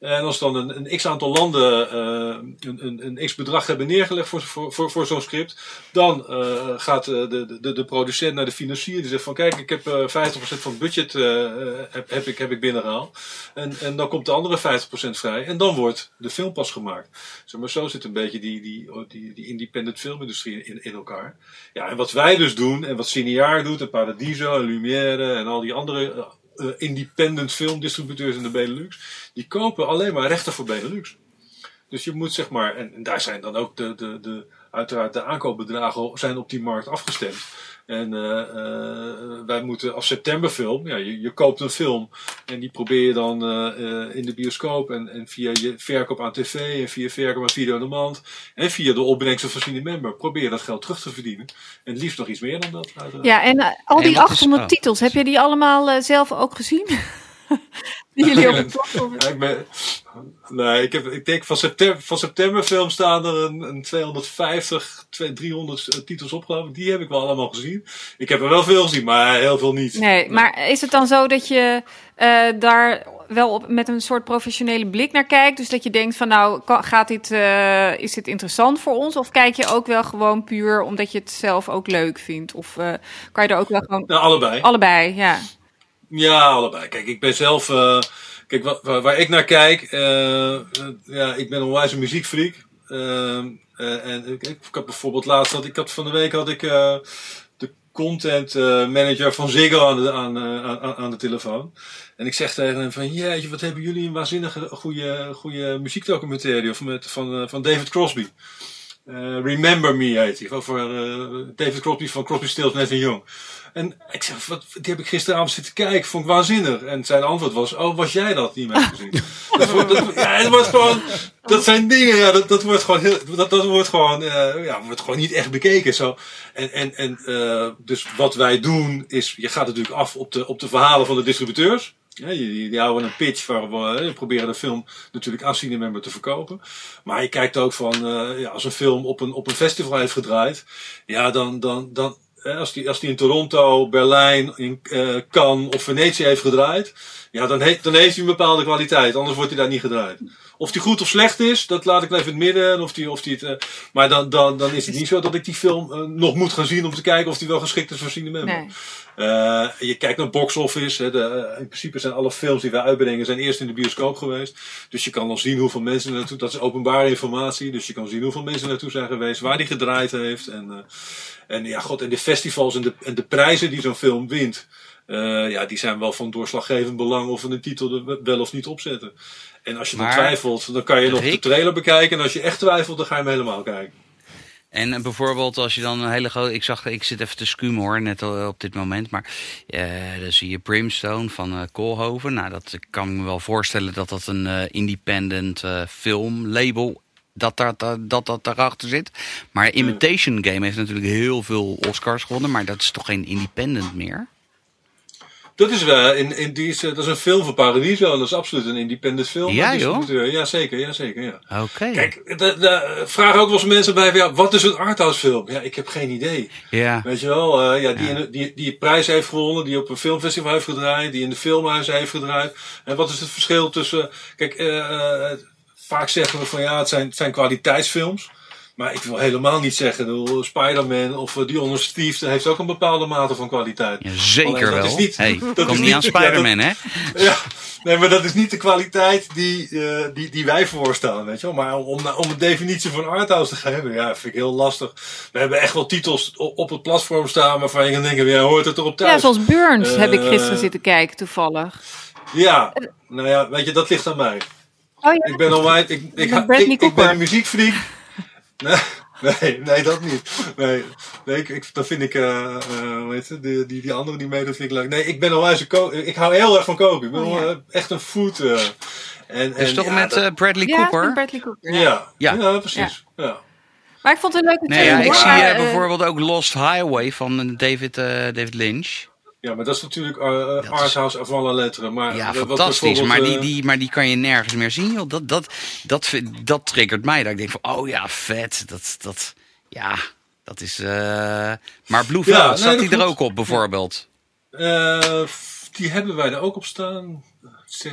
En als dan een, een x aantal landen eh, een, een, een x bedrag hebben neergelegd voor, voor, voor, zo'n script, dan eh, gaat eh, de, de, de producent naar de financier. Die zegt van kijk, ik heb eh 50% van het budget heb, heb, ik, heb ik binnengehaald. En, en dan komt de andere 50% vrij. En dan wordt de film pas gemaakt. Zeg maar, zo zit een beetje die, die, die, die independent filmindustrie in, in elkaar. Ja, en wat wij dus doen, en wat Cineaar doet, en Paradiso, en Lumière, en al die andere eh, independent filmdistributeurs in de Benelux, die kopen alleen maar rechten voor Benelux. Dus je moet zeg maar, en, en daar zijn dan ook de, de, de, uiteraard de aankoopbedragen zijn op die markt afgestemd. En eh, eh, wij moeten als septemberfilm, ja, je, je koopt een film en die probeer je dan eh, eh, in de bioscoop en, en via je verkoop aan tv en via verkoop aan video on demand en via de opbrengsten van Cinemember probeer je dat geld terug te verdienen. En het liefst nog iets meer dan dat. uiteraard. Ja, en al En die wat is- 800 oh. titels, heb je die allemaal eh, zelf ook gezien? [laughs] Die jullie op het [laughs] platform. Ja, ik ben, nee, ik, heb, ik denk van september, van september film staan er een, een 250, 200, 300 titels op geloof ik. Die heb ik wel allemaal gezien. Ik heb er wel veel gezien, maar heel veel niet. Nee, maar is het dan zo dat je eh, daar wel op, met een soort professionele blik naar kijkt? Dus dat je denkt van nou, gaat dit, eh, is dit interessant voor ons? Of kijk je ook wel gewoon puur omdat je het zelf ook leuk vindt? Of eh, kan je er ook wel gewoon... Nou, allebei. Allebei, ja. Ja, allebei. Kijk, ik ben zelf. Waar, waar ik naar kijk. eh, eh, ja, ik ben een onwijs muziekfreak. Ehm, eh, en ik, ik had bijvoorbeeld laatst. Had, ik had van de week had ik de content manager van Ziggo aan de, aan, aan, de telefoon. En ik zeg tegen hem van, jeetje, wat hebben jullie een waanzinnige goede, goede muziekdocumentaire met, van, van David Crosby. Remember Me heet hij. Over David Crosby van Crosby, Stills, Nash Young. En ik zeg, wat, die heb ik gisteravond zitten kijken, vond ik waanzinnig. En zijn antwoord was, oh, was jij dat? Heeft gezien. [laughs] dat, wordt, dat, ja, het wordt gewoon, dat zijn dingen, ja, dat, dat wordt gewoon heel, dat, dat wordt gewoon, eh, ja, wordt gewoon niet echt bekeken. Zo. En, en, en eh, dus wat wij doen is, je gaat natuurlijk af op de, op de verhalen van de distributeurs. Ja, die, die houden een pitch waar we eh, proberen de film natuurlijk aan cinemember te verkopen. Maar je kijkt ook van, ja, als een film op een, op een festival heeft gedraaid, ja, dan, dan, dan als die, als die in Toronto, Berlijn, in eh, Cannes of Venetië heeft gedraaid, ja, dan, he, dan heeft hij een bepaalde kwaliteit. Anders wordt hij daar niet gedraaid. Of die goed of slecht is, dat laat ik even in het midden. En Of die, of die het, eh, maar dan, dan, dan is het niet zo dat ik die film eh, nog moet gaan zien om te kijken of die wel geschikt is voor cinema. Nee. Eh, je kijkt naar box office. Hè, de, eh, in principe zijn alle films die wij uitbrengen zijn eerst in de bioscoop geweest. Dus je kan al zien hoeveel mensen naartoe. Dat is openbare informatie. Dus je kan zien hoeveel mensen naartoe zijn geweest, waar die gedraaid heeft. En, eh, en ja, god, en de festivals en de, en de prijzen die zo'n film wint. eh, ja, die zijn wel van doorslaggevend belang of we een titel er wel of niet opzetten. En als je dan Maar, twijfelt, dan kan je nog de trailer bekijken. En als je echt twijfelt, dan ga je hem helemaal kijken. En eh, bijvoorbeeld als je dan een hele grote... Ik zag, ik zit even te scumen hoor, net al op dit moment. Maar eh dan zie je Brimstone van eh Koolhoven. Nou, dat ik kan me wel voorstellen dat dat een eh, independent eh filmlabel... Dat, dat, dat, dat dat daarachter zit. Maar Imitation Game heeft natuurlijk heel veel Oscars gewonnen. Maar dat is toch geen independent meer? Dat is wel, in, in die is, eh, dat is een film van Paradiso. Dat is absoluut een independent film. Ja, joh? eh, Ja, zeker, ja, zeker, ja. Oké. Kijk, de, de, vragen ook wel eens mensen bij, van, ja, wat is een arthouse film? Ja, ik heb geen idee. Ja. Weet je wel, eh, ja, die, Ja. in- die, die prijs heeft gewonnen, die op een filmfestival heeft gedraaid, die in de filmhuizen heeft gedraaid. En wat is het verschil tussen, kijk, eh, vaak zeggen we van ja, het zijn, het zijn kwaliteitsfilms. Maar ik wil helemaal niet zeggen, Spider-Man of uh, Dionne Steve, dat heeft ook een bepaalde mate van kwaliteit. Ja, zeker Alleen, dat wel. is niet- hey, [laughs] dat kom is niet aan ja, Spider-Man, hè? [laughs] Ja, nee, maar dat is niet de kwaliteit die, eh, die, die wij voorstaan, weet je wel. Maar om, om een definitie van arthouse te geven, ja, vind ik heel lastig. We hebben echt wel titels op, op het platform staan waarvan je kan denken, ja, hoort het erop thuis? Ja, zoals Burns Eh, heb ik gisteren zitten kijken toevallig. Ja, nou ja, weet je, dat ligt aan mij. Oh ja, Ik ben al wijd, ik, ik, ik, ben een muziekfreak. Nee, nee, nee, dat niet. Nee, nee ik, ik, dan vind ik, eh eh, hoe heet het, die, die, die andere die meedoet vind ik leuk. Nee, ik ben al een ko Ik hou heel erg van koken. Ik ben Oh, ja. eh, echt een food. eh en, Is en, toch ja, met dat- eh, Bradley ja, met Cooper? Bradley Cooper. ja, Ja. ja. precies. Ja. Maar ik vond het een leuke Nee, ja, ik zie eh, eh, bijvoorbeeld ook Lost Highway van eh, David, eh, David Lynch. Ja, maar dat is natuurlijk uh, is- arthouse la lettre. Maar Ja, wat fantastisch. Maar die, eh, die, maar die kan je nergens meer zien. Joh. Dat, dat, dat, dat triggert mij. Dat ik denk van, oh ja, vet. Dat, dat, ja, dat is... Maar Blue Ja, Velvet, nee, staat dat die er ook op bijvoorbeeld? die hebben wij er ook op staan.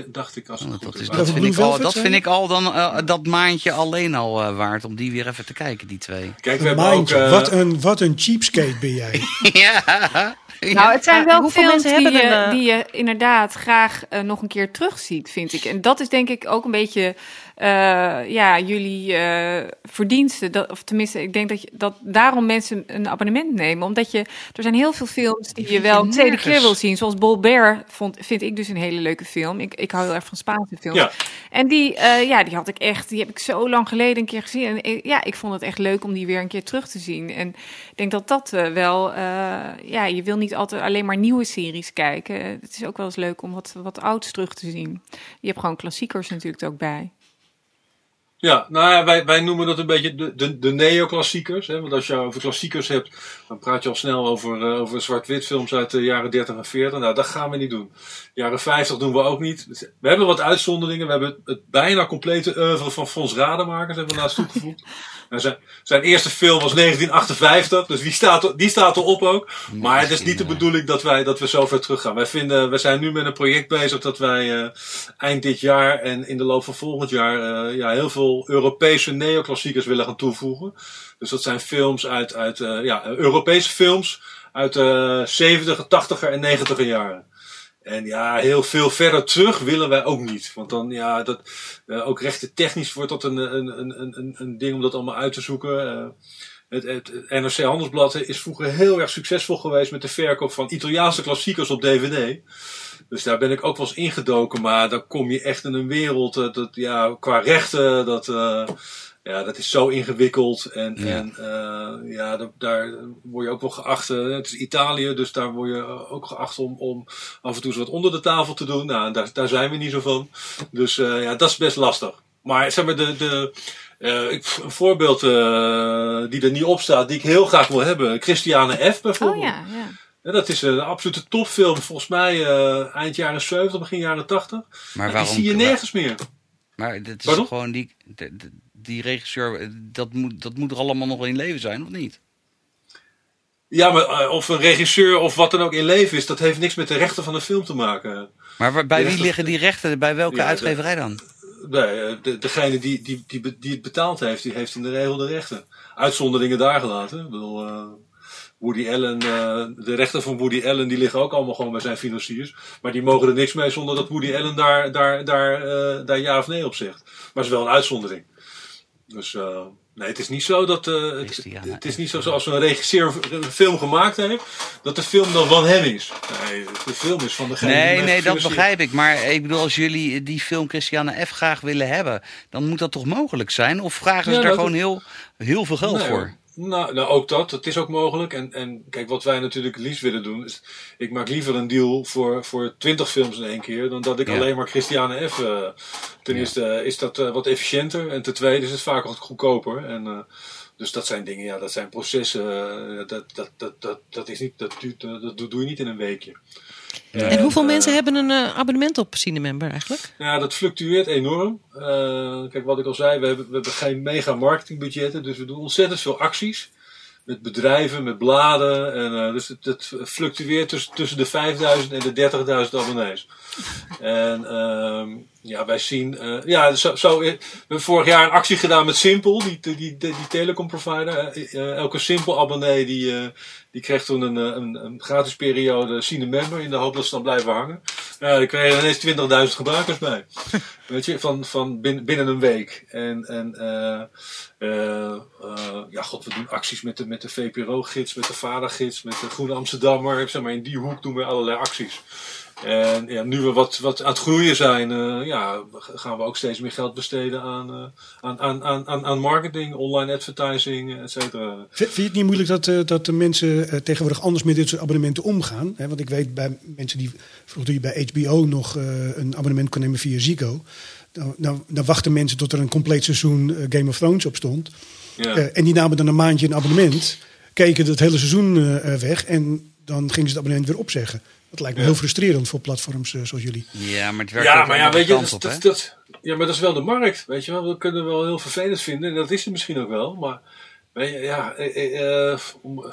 Dacht ik als het Oh, goed dat, is, dat, vind ik al, dat vind ik al dan eh, dat maandje alleen al eh, waard om die weer even te kijken, die twee. Kijk, we Een ook... eh, wat, een, wat een cheapskate ben jij. [laughs] ja. Nou, het zijn Ja, wel films mensen die je, een, die je inderdaad graag nog een keer terugziet, vind ik. En dat is denk ik ook een beetje ja, jullie eh, verdiensten. Dat, of tenminste, ik denk dat, je, dat daarom mensen een abonnement nemen. Omdat je, er zijn heel veel films die je wel een tweede keer wil zien. Zoals Bolbert vond, vind ik dus een hele leuke film. Ik, ik hou heel erg van Spaanse films. Ja. En die, eh, ja, die had ik echt, die heb ik zo lang geleden een keer gezien. En ik- ja, ik vond het echt leuk om die weer een keer terug te zien. En ik denk dat dat eh, wel, eh, ja, je wil niet altijd alleen maar nieuwe series kijken. Eh, Het is ook wel eens leuk om wat, wat ouds terug te zien. Je hebt gewoon klassiekers natuurlijk ook bij. Ja, nou ja, wij, wij noemen dat een beetje de, de, de neoclassiekers. Hè? Want als je over klassiekers hebt, dan praat je al snel over, eh, over zwart-wit films uit de jaren 30 en 40. Nou, dat gaan we niet doen. Jaren 50 doen we ook niet. We hebben wat uitzonderingen. We hebben het bijna complete oeuvre van Fons Rademakers hebben we laatst toegevoegd. [laughs] Nou, zijn, zijn eerste film was 1958, dus die staat, die staat erop ook. Maar het is niet de bedoeling dat wij dat we zo ver terug gaan. Wij vinden, we zijn nu met een project bezig dat wij eh, eind dit jaar en in de loop van volgend jaar eh, ja, heel veel Europese neoclassiekers willen gaan toevoegen. Dus dat zijn films uit, uit eh, ja, Europese films uit de 70, 80er en 90er jaren. En ja, heel veel verder terug willen wij ook niet. Want dan, ja, dat, eh, ook rechten technisch wordt dat een, een, een, een, een ding om dat allemaal uit te zoeken. Eh, het, het NRC Handelsblad is vroeger heel erg succesvol geweest met de verkoop van Italiaanse klassiekers op DVD. Dus daar ben ik ook wel eens ingedoken, maar dan kom je echt in een wereld, eh, dat, ja, qua rechten, dat, ja, dat is zo ingewikkeld. En, Ja. en eh, ja, da- daar word je ook wel geacht. eh, het is Italië, dus daar word je ook geacht om, om af en toe eens wat onder de tafel te doen. Nou, daar, daar zijn we niet zo van. Dus eh, ja, dat is best lastig. Maar zeg maar, de, de, eh, ik- een voorbeeld eh, die er niet op staat, die ik heel graag wil hebben. Christiane F. Oh bijvoorbeeld. ja, ja. Ja, dat is een absolute topfilm. Volgens mij eh, eind jaren 70, begin jaren 80. Maar Maar die waarom? zie je nergens meer. Maar dit is Pardon? gewoon die, de- de- die regisseur, eh, dat moet, dat moet er allemaal nog in leven zijn, of niet? Ja, maar eh, of een regisseur of wat dan ook in leven is, dat heeft niks met de rechten van de film te maken. Maar waar- bij wie rechten- liggen die rechten? Bij welke Ja, uitgeverij dan? Nee, eh, de, degene die, die, die, die het betaald heeft, die heeft in de regel de rechten. Uitzonderingen daar gelaten. Ik bedoel, Woody Allen, de rechten van Woody Allen, die liggen ook allemaal gewoon bij zijn financiers. Maar die mogen er niks mee zonder dat Woody Allen daar, daar, daar, daar ja of nee op zegt. Maar het is wel een uitzondering. Dus eh, nee, het is niet zo dat. eh, het, is niet zo zoals een regisseur een film gemaakt heeft, dat de film dan van hem is. Nee, de film is van degene die Nee, hem nee, dat begrijp ik. Maar ik bedoel, als jullie die film Christiane F. graag willen hebben, dan moet dat toch mogelijk zijn? Of vragen ze Ja, daar gewoon heel, heel veel geld Nee, voor? Nou, nou, ook dat. Dat is ook mogelijk. En, en kijk, wat wij natuurlijk het liefst willen doen, is... Ik maak liever een deal voor, voor 20 films in één keer, dan dat ik Ja. alleen maar Christiane F. eh, ten Ja. eerste eh, is dat eh, wat efficiënter. En ten tweede is het vaak wat goedkoper. En, dus dat zijn dingen, ja, dat zijn processen. dat, dat, dat, dat, dat is niet, dat, duurt, dat doe je niet in een weekje. En hoeveel eh, mensen hebben een eh, abonnement op Cinemember eigenlijk? Ja, dat fluctueert enorm. Eh, kijk, wat ik al zei, we hebben, we hebben geen mega marketingbudgetten, dus we doen ontzettend veel acties. Met bedrijven, met bladen. En, dus het, het fluctueert tussen, tussen de 5000 en de 30.000 abonnees. En ehm, ja, wij zien. ja, zo, zo, we hebben vorig jaar een actie gedaan met Simpel, die, die, die, die telecomprovider. Elke Simpel-abonnee die, eh, die kreeg toen een, eh, een, een gratis periode Cinemember in de hoop dat ze dan blijven hangen. Ja, daar kregen ineens 20.000 gebruikers bij. [laughs] Weet je, van, van binnen, binnen een week. En, en eh, eh, ja, god, we doen acties met de, met de VPRO-gids, met de Vadergids, met de Groene Amsterdammer. Zeg maar, in die hoek doen we allerlei acties. En ja, nu we wat, wat aan het groeien zijn, eh, ja, gaan we ook steeds meer geld besteden aan, eh, aan, aan, aan, aan, marketing, online advertising, et cetera. Vind je het niet moeilijk dat, eh, dat de mensen eh, tegenwoordig anders met dit soort abonnementen omgaan? Want ik weet bij mensen die vroeger bij HBO nog eh, een abonnement kon nemen via Zico. Dan, dan, dan wachten mensen tot er een compleet seizoen eh, Game of Thrones op stond. Ja. Eh, en die namen dan een maandje een abonnement, keken het hele seizoen eh, eh, weg en dan gingen ze het abonnement weer opzeggen. Dat lijkt me Ja. heel frustrerend voor platforms eh, zoals jullie. Ja, maar het werkt Ja, ook maar ja, de weet je, kant dat, op, dat, hè? dat- ja, maar dat is wel de markt, weet je wel. We kunnen wel heel vervelend vinden, en dat is het misschien ook wel. Maar weet je, ja, eh, eh, eh, om,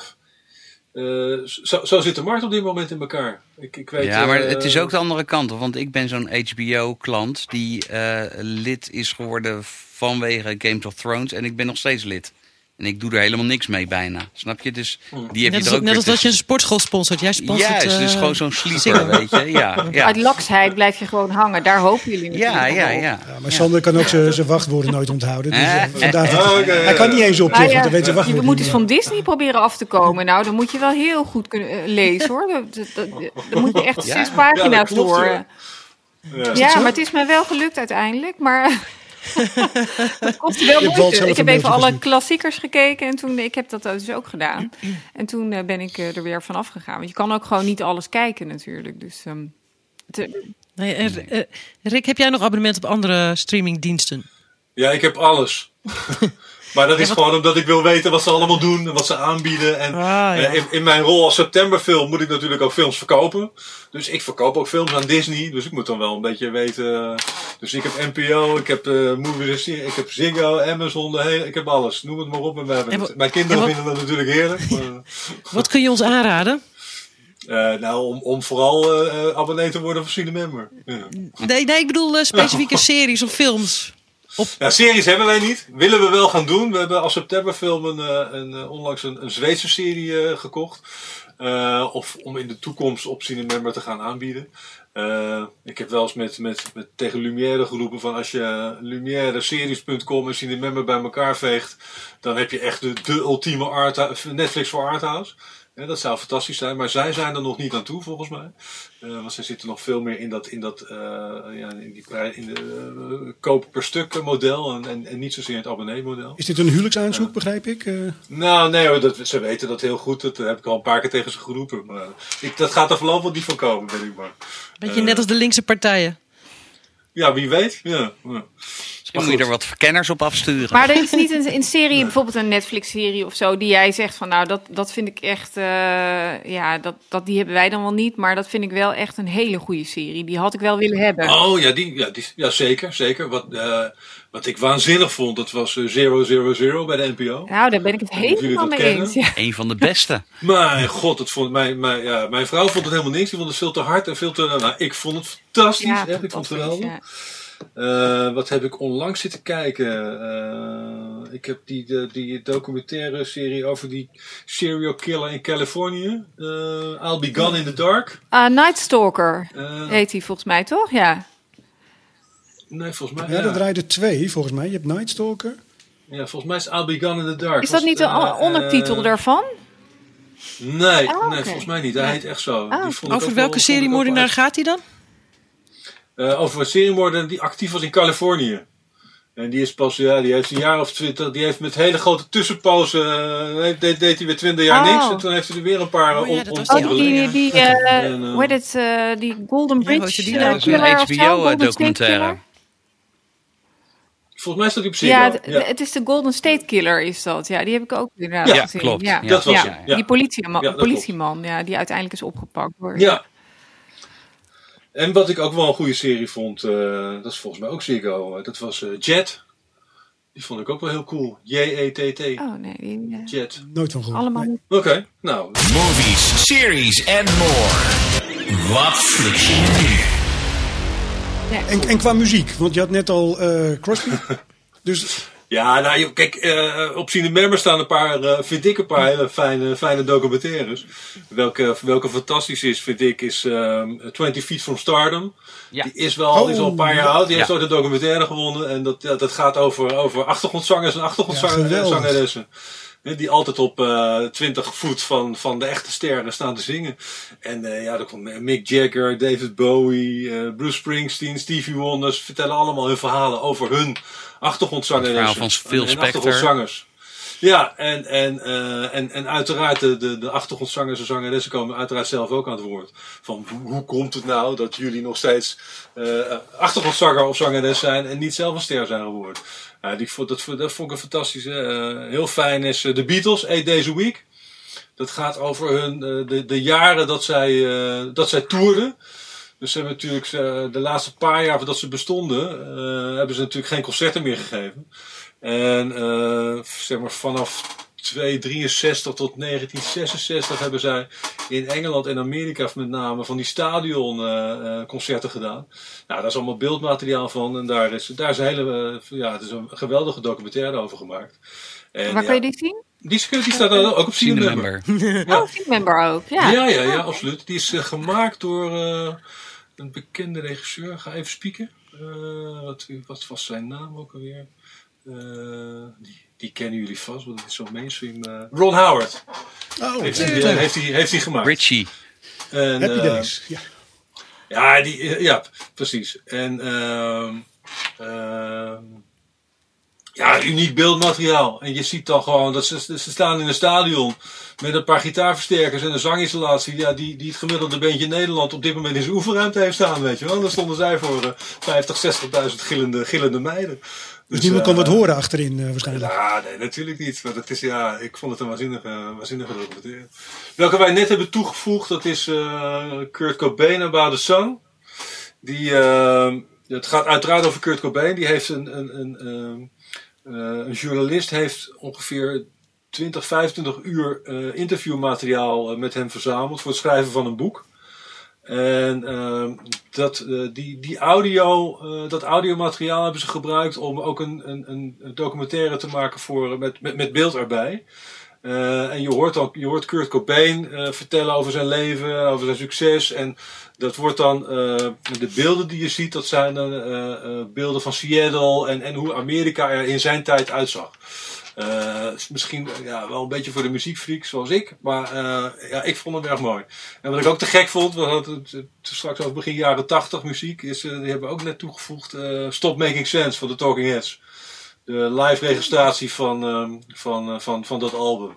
eh, zo, zo zit de markt op dit moment in elkaar. Ik, ik weet, ja, maar eh, het is ook de andere kant op. Want ik ben zo'n HBO-klant die eh, lid is geworden vanwege Games of Thrones. En ik ben nog steeds lid. En ik doe er helemaal niks mee bijna. Snap je? Dus die heb Net je er als, ook net als dat je een sportschool sponsort. Jij sponsort... Juist, dus eh, gewoon zo'n sleeper, zingen. weet je. Ja, [laughs] ja. Uit laksheid blijf je gewoon hangen. Daar hopen jullie natuurlijk Ja, ja, ja. Ja, maar Sander kan ook zijn wachtwoorden nooit onthouden. Dus, [laughs] eh, Ah, hij kan niet eens ja, want dan weet je wachtwoord moet eens van Disney proberen af te komen. Nou, dan moet je wel heel goed kunnen eh, lezen hoor. Dat- dat- dat- Dan moet je echt Ja. zes pagina's door. ja. Maar het is mij wel gelukt uiteindelijk. Maar [laughs] het kostte wel moeite. Ik heb even alle gezien. klassiekers gekeken. En toen, ik heb dat dus ook gedaan. En toen eh, ben ik eh, er weer vanaf gegaan. Want je kan ook gewoon niet alles kijken natuurlijk. Dus ehm, Nee, eh, Rick, heb jij nog abonnement op andere streamingdiensten? Ja, ik heb alles. [laughs] maar dat is gewoon omdat ik wil weten wat ze allemaal doen en wat ze aanbieden. En Ah, ja. eh, in, in mijn rol als septemberfilm moet ik natuurlijk ook films verkopen. Dus ik verkoop ook films aan Disney. Dus ik moet dan wel een beetje weten. Dus ik heb NPO, ik heb eh Movies, ik heb Ziggo, Amazon, de hele, ik heb alles. Noem het maar op. En we hebben wat- mijn kinderen wat- vinden dat natuurlijk heerlijk. Maar, [laughs] Wat kun je ons aanraden? eh, nou, om, om vooral abonnee te worden van Cinemember. Ja. Nee, nee ik bedoel specifieke series of films. Ja, series hebben wij niet. Willen we wel gaan doen. We hebben als septemberfilm een, eh, een, eh, onlangs een, Zweedse serie eh, gekocht. Of om in de toekomst op Cinemember te gaan aanbieden. Ik heb wel eens met, met, met, tegen Lumière geroepen van als je lumièreseries.com en Cinemember bij elkaar veegt, dan heb je echt de, de ultieme Netflix voor Arthouse. Ja, dat zou fantastisch zijn, maar zij zijn er nog niet aan toe volgens mij. Eh, want zij zitten nog veel meer in dat, in dat eh, ja, in die prij- in de eh, koop per stuk model en, en, en niet zozeer het abonnee model. Is dit een huwelijksaanzoek, begrijp ik? Nou, nee hoor, dat, ze weten dat heel goed. Dat heb ik al een paar keer tegen ze geroepen. Maar ik, dat gaat er voorlopig niet van komen, ben ik maar. Beetje net als de linkse partijen. Ja, wie weet. Ja, ja. Misschien moet je er wat verkenners op afsturen. Maar er is niet een, een serie, bijvoorbeeld een Netflix-serie of zo, die jij zegt van nou, dat, dat vind ik echt, eh, ja, dat, dat, die hebben wij dan wel niet, maar dat vind ik wel echt een hele goede serie. Die had ik wel willen hebben. Oh ja, die, ja, die, ja zeker. zeker. Wat, eh, wat ik waanzinnig vond, dat was eh, 000 bij de NPO. Nou, daar ben ik het helemaal mee kennen? eens. Ja. Een van de beste. [laughs] Mijn god, het vond, mijn, mijn, ja, mijn vrouw vond het helemaal niks. Die vond het veel te hard en veel te... Nou, ik vond het fantastisch. Ja, echt. Ik vond het geweldig. Eh, wat heb ik onlangs zitten kijken? Eh, ik heb die, de, die documentaire serie over die serial killer in Californië. Eh, I'll Be Gone in the Dark. Ah, Night Stalker heet die volgens mij, toch? Ja. nee, volgens mij. ja, Ja, dat draaide twee, volgens mij. Je hebt Night Stalker. ja, volgens mij is I'll Be Gone in the Dark. Is dat Was niet de ondertitel daarvan? Nee, Oh, nee, volgens mij niet. Hij heet echt zo. Oh. Die vond ik Over welke wel- serie moordenaar gaat hij dan? Eh, over een seriemoordenaar die actief was in Californië. En die is pas, ja, die heeft een jaar of twintig, die heeft met hele grote tussenpozen, eh, deed, deed hij weer twintig jaar Oh. niks. En toen heeft hij er weer een paar Oh eh, ja, Oh, die die, die, die hoe heet het, eh, die Golden Ja, Bridge je die Dat is een HBO-documentaire. Killer? Volgens mij staat hij op Ziggo. Ja, het, ja. het is de Golden State Killer is dat. Ja, die heb ik ook inderdaad Ja, gezien. klopt. Ja, Dat was ja. ja. Die politieman, Ja, politieman ja, die uiteindelijk is opgepakt. Door, Ja. En wat ik ook wel een goede serie vond, eh, dat is volgens mij ook Ziggo, eh, dat was eh, Jet. Die vond ik ook wel heel cool. J-E-T-T. Oh nee, die, Jet. Nooit van gehoord. allemaal Nee. niet. Oké, nou. Movies, series en more. Wat fliks je nu? En, en qua muziek, want je had net al eh, Crosby. [laughs] dus Ja, nou, joh, kijk, eh, op Cinemember staan een paar, eh, vind ik een paar hele fijne, fijne documentaires. Welke, welke fantastisch is, vind ik, is ehm 20 Feet from Stardom. Ja. Die is wel, die is al een paar jaar Oh, oud. Die heeft ooit een documentaire gewonnen. En dat, dat gaat over, over achtergrondzangers en achtergrondzangeressen. Die altijd op eh 20 voet van, van de echte sterren staan te zingen. En eh, ja, daar komt Mick Jagger, David Bowie, eh, Bruce Springsteen, Stevie Wonder. Ze vertellen allemaal hun verhalen over hun achtergrondzangeressen. Van Phil en- en achtergrondzangers. Ja, en, en, eh, en, en uiteraard de, de, de achtergrondzangers en zangeressen komen uiteraard zelf ook aan het woord. Van hoe, komt het nou dat jullie nog steeds eh achtergrondzanger of zangeres zijn en niet zelf een ster zijn geworden? Ja, die, dat, dat vond ik een fantastische. eh, heel fijn is eh, The Beatles, Eight Days a Week. Dat gaat over hun, de, de jaren dat zij, dat zij toerden. Dus ze hebben natuurlijk de laatste paar jaar voordat ze bestonden, hebben ze natuurlijk geen concerten meer gegeven. En zeg maar vanaf 263 tot 1966 hebben zij in Engeland en Amerika met name van die stadionconcerten concerten gedaan. Nou, daar is allemaal beeldmateriaal van en daar is, daar is een hele, eh, ja, het is een geweldige documentaire over gemaakt. En, Waar ja, kun je die zien? die, die staat ook op Cinemember. Cinemember. Oh, Film Member ook. Ja. Ja, ja, ja, absoluut. Die is eh, gemaakt door eh, een bekende regisseur. Ga even spieken. Eh, wat, wat was zijn naam ook alweer? Eh, die, die kennen jullie vast, want het is zo mainstream. eh, Ron Howard oh, heeft hij eh, heeft hij heeft hij gemaakt. Richie. En, Happy eh, Days. Ja. ja, die, ja, precies. En ehm, ehm, ja, uniek beeldmateriaal. En je ziet dan gewoon dat ze, ze staan in een stadion met een paar gitaarversterkers en een zanginstallatie. Ja, die, die het gemiddelde beentje in Nederland op dit moment in zijn oefenruimte heeft staan, weet je wel. Dan stonden zij voor eh 50, 60.000 gillende, gillende meiden. Dus niemand kon eh, wat horen achterin eh, waarschijnlijk. Ja, nee, natuurlijk niet. Maar dat is, ja, ik vond het een waanzinnige, waanzinnige documentaire. Welke wij net hebben toegevoegd, dat is eh, Kurt Cobain About the Sun. Die, eh, het gaat uiteraard over Kurt Cobain. Die heeft een, een, een, ehm, eh, een journalist heeft ongeveer 20, 25 uur eh, interviewmateriaal eh, met hem verzameld voor het schrijven van een boek. En ehm, dat, eh, die, die audio, eh, dat audiomateriaal hebben ze gebruikt om ook een, een, een documentaire te maken voor, eh, met, met, met beeld erbij. En je hoort, dan, je hoort Kurt Cobain vertellen over zijn leven, over zijn succes. En dat wordt dan, de beelden die je ziet, dat zijn dan beelden van Seattle en, en hoe Amerika er in zijn tijd uitzag. Eh, is misschien ja, wel een beetje voor de muziekfreaks zoals ik. Maar eh, ja, ik vond hem erg mooi. En wat ik ook te gek vond, we hadden het het straks over begin jaren 80 muziek. Is, eh, die hebben we ook net toegevoegd. eh, Stop Making Sense van de Talking Heads. De live registratie van, ehm, van, eh, van, van dat album.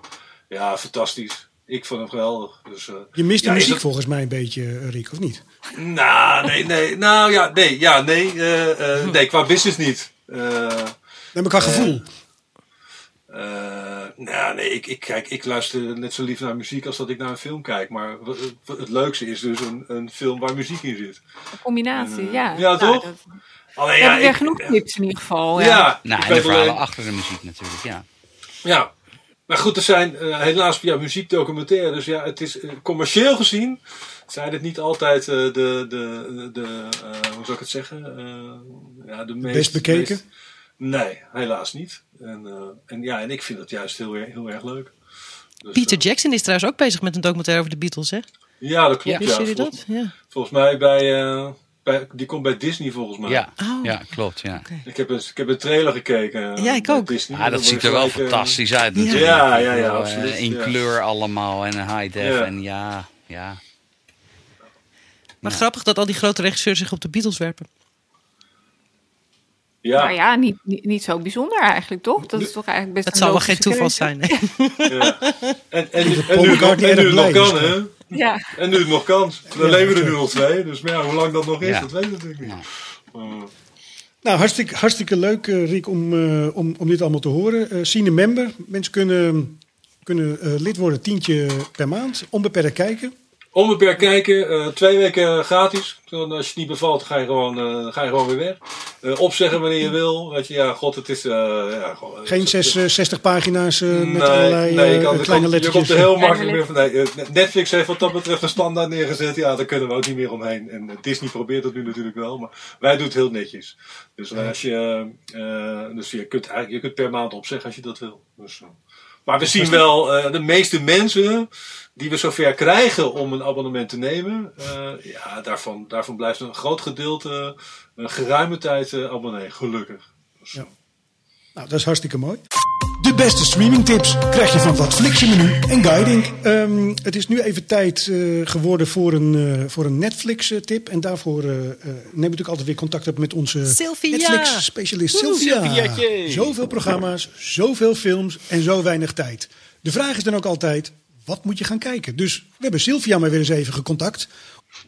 Ja, fantastisch. Ik vond hem geweldig. Dus, eh, Je mist de ja, muziek dat- volgens mij een beetje, eh, Rick, of niet? Nou, nee, nee. Nou ja, nee, ja, nee. eh, eh, nee, qua business niet. Eh, Nee, maar qua gevoel. Eh, nou, nee, ik, ik, kijk, ik luister net zo lief naar muziek als dat ik naar een film kijk. Maar het leukste is dus een, een film waar muziek in zit. Een combinatie, Eh, ja. ja, Nou, toch? dat- Alleen, we ja, hebben weer ik- genoeg tips in ieder geval. Ja, Ja. Nou, en de verhalen alleen- achter de muziek natuurlijk, ja. Ja. Maar goed, er zijn eh, helaas ja, muziekdocumentaires. Dus ja, het is eh, commercieel gezien zijn het niet altijd eh, de, de, de eh, hoe zou ik het zeggen? Eh, ja, de meest, Best bekeken? meest- nee, helaas niet. En, eh, en ja, en ik vind het juist heel, erg- heel erg leuk. Dus, Peter eh, Jackson is trouwens ook bezig met een documentaire over de Beatles, hè? Ja, dat klopt. Ja, jullie Vol- dat? Ja. Volgens mij bij, eh, bij, die komt bij Disney volgens mij. Ja, Oh. ja klopt, ja. Ik heb een, ik heb een trailer gekeken. Ja, ik ook. Disney. Ah, dat ziet er wel fantastisch uit natuurlijk. Ja, ja, ja, absoluut, In ja. kleur allemaal en high def Ja. en ja, ja. Maar Ja. grappig dat al die grote regisseurs zich op de Beatles werpen. Ja, Nou ja, niet, niet, niet zo bijzonder eigenlijk, toch? Dat is toch eigenlijk best Het zal wel geen toeval zijn. Nee. [laughs] ja. En, en, nu, het nog- en nu het nog kan, hè? Ja. En nu het nog kan. Dan Ja, leven er nu nog twee. Dus maar ja, hoe lang dat nog is, Ja. dat weet ik natuurlijk niet. Ja. Eh, Nou, hartstikke, hartstikke leuk, eh, Rick, om, eh, om, om dit allemaal te horen. Eh Sine Member. Mensen kunnen, kunnen eh, lid worden, tientje per maand. Onbeperkt kijken. Onbeperkt kijken, eh, twee weken gratis. Dan als je het niet bevalt, ga je gewoon, eh, ga je gewoon weer weg. Eh, opzeggen wanneer je wil. Weet je, ja, god, het is... eh, ja, gewoon, Geen zes, eh, 60 pagina's eh, met allerlei nee, kan, kleine komt- Je lettertjes. komt er heel makkelijk weer van. Nee, Netflix heeft wat dat betreft een standaard neergezet. Ja, daar kunnen we ook niet meer omheen. En Disney probeert dat nu natuurlijk wel. Maar wij doen het heel netjes. Dus, als je, eh, dus je, kunt, eigenlijk, je kunt per maand opzeggen als je dat wil. Dus, maar we zien wel, eh, de meeste mensen die we zover krijgen om een abonnement te nemen. eh, ja, daarvan, daarvan blijft een groot gedeelte een geruime tijd eh, abonnee. Gelukkig. Dus, Ja. Nou, dat is hartstikke mooi. De beste streamingtips krijg je van wat Flixje menu en guiding. Ehm, het is nu even tijd eh, geworden voor een, eh, voor een Netflix-tip. En daarvoor eh, eh, neem ik natuurlijk altijd weer contact op met onze Sylvia. Netflix-specialist Sylvia. Zoveel programma's, zoveel films en zo weinig tijd. De vraag is dan ook altijd, wat moet je gaan kijken? Dus we hebben Sylvia maar weer eens even gecontact.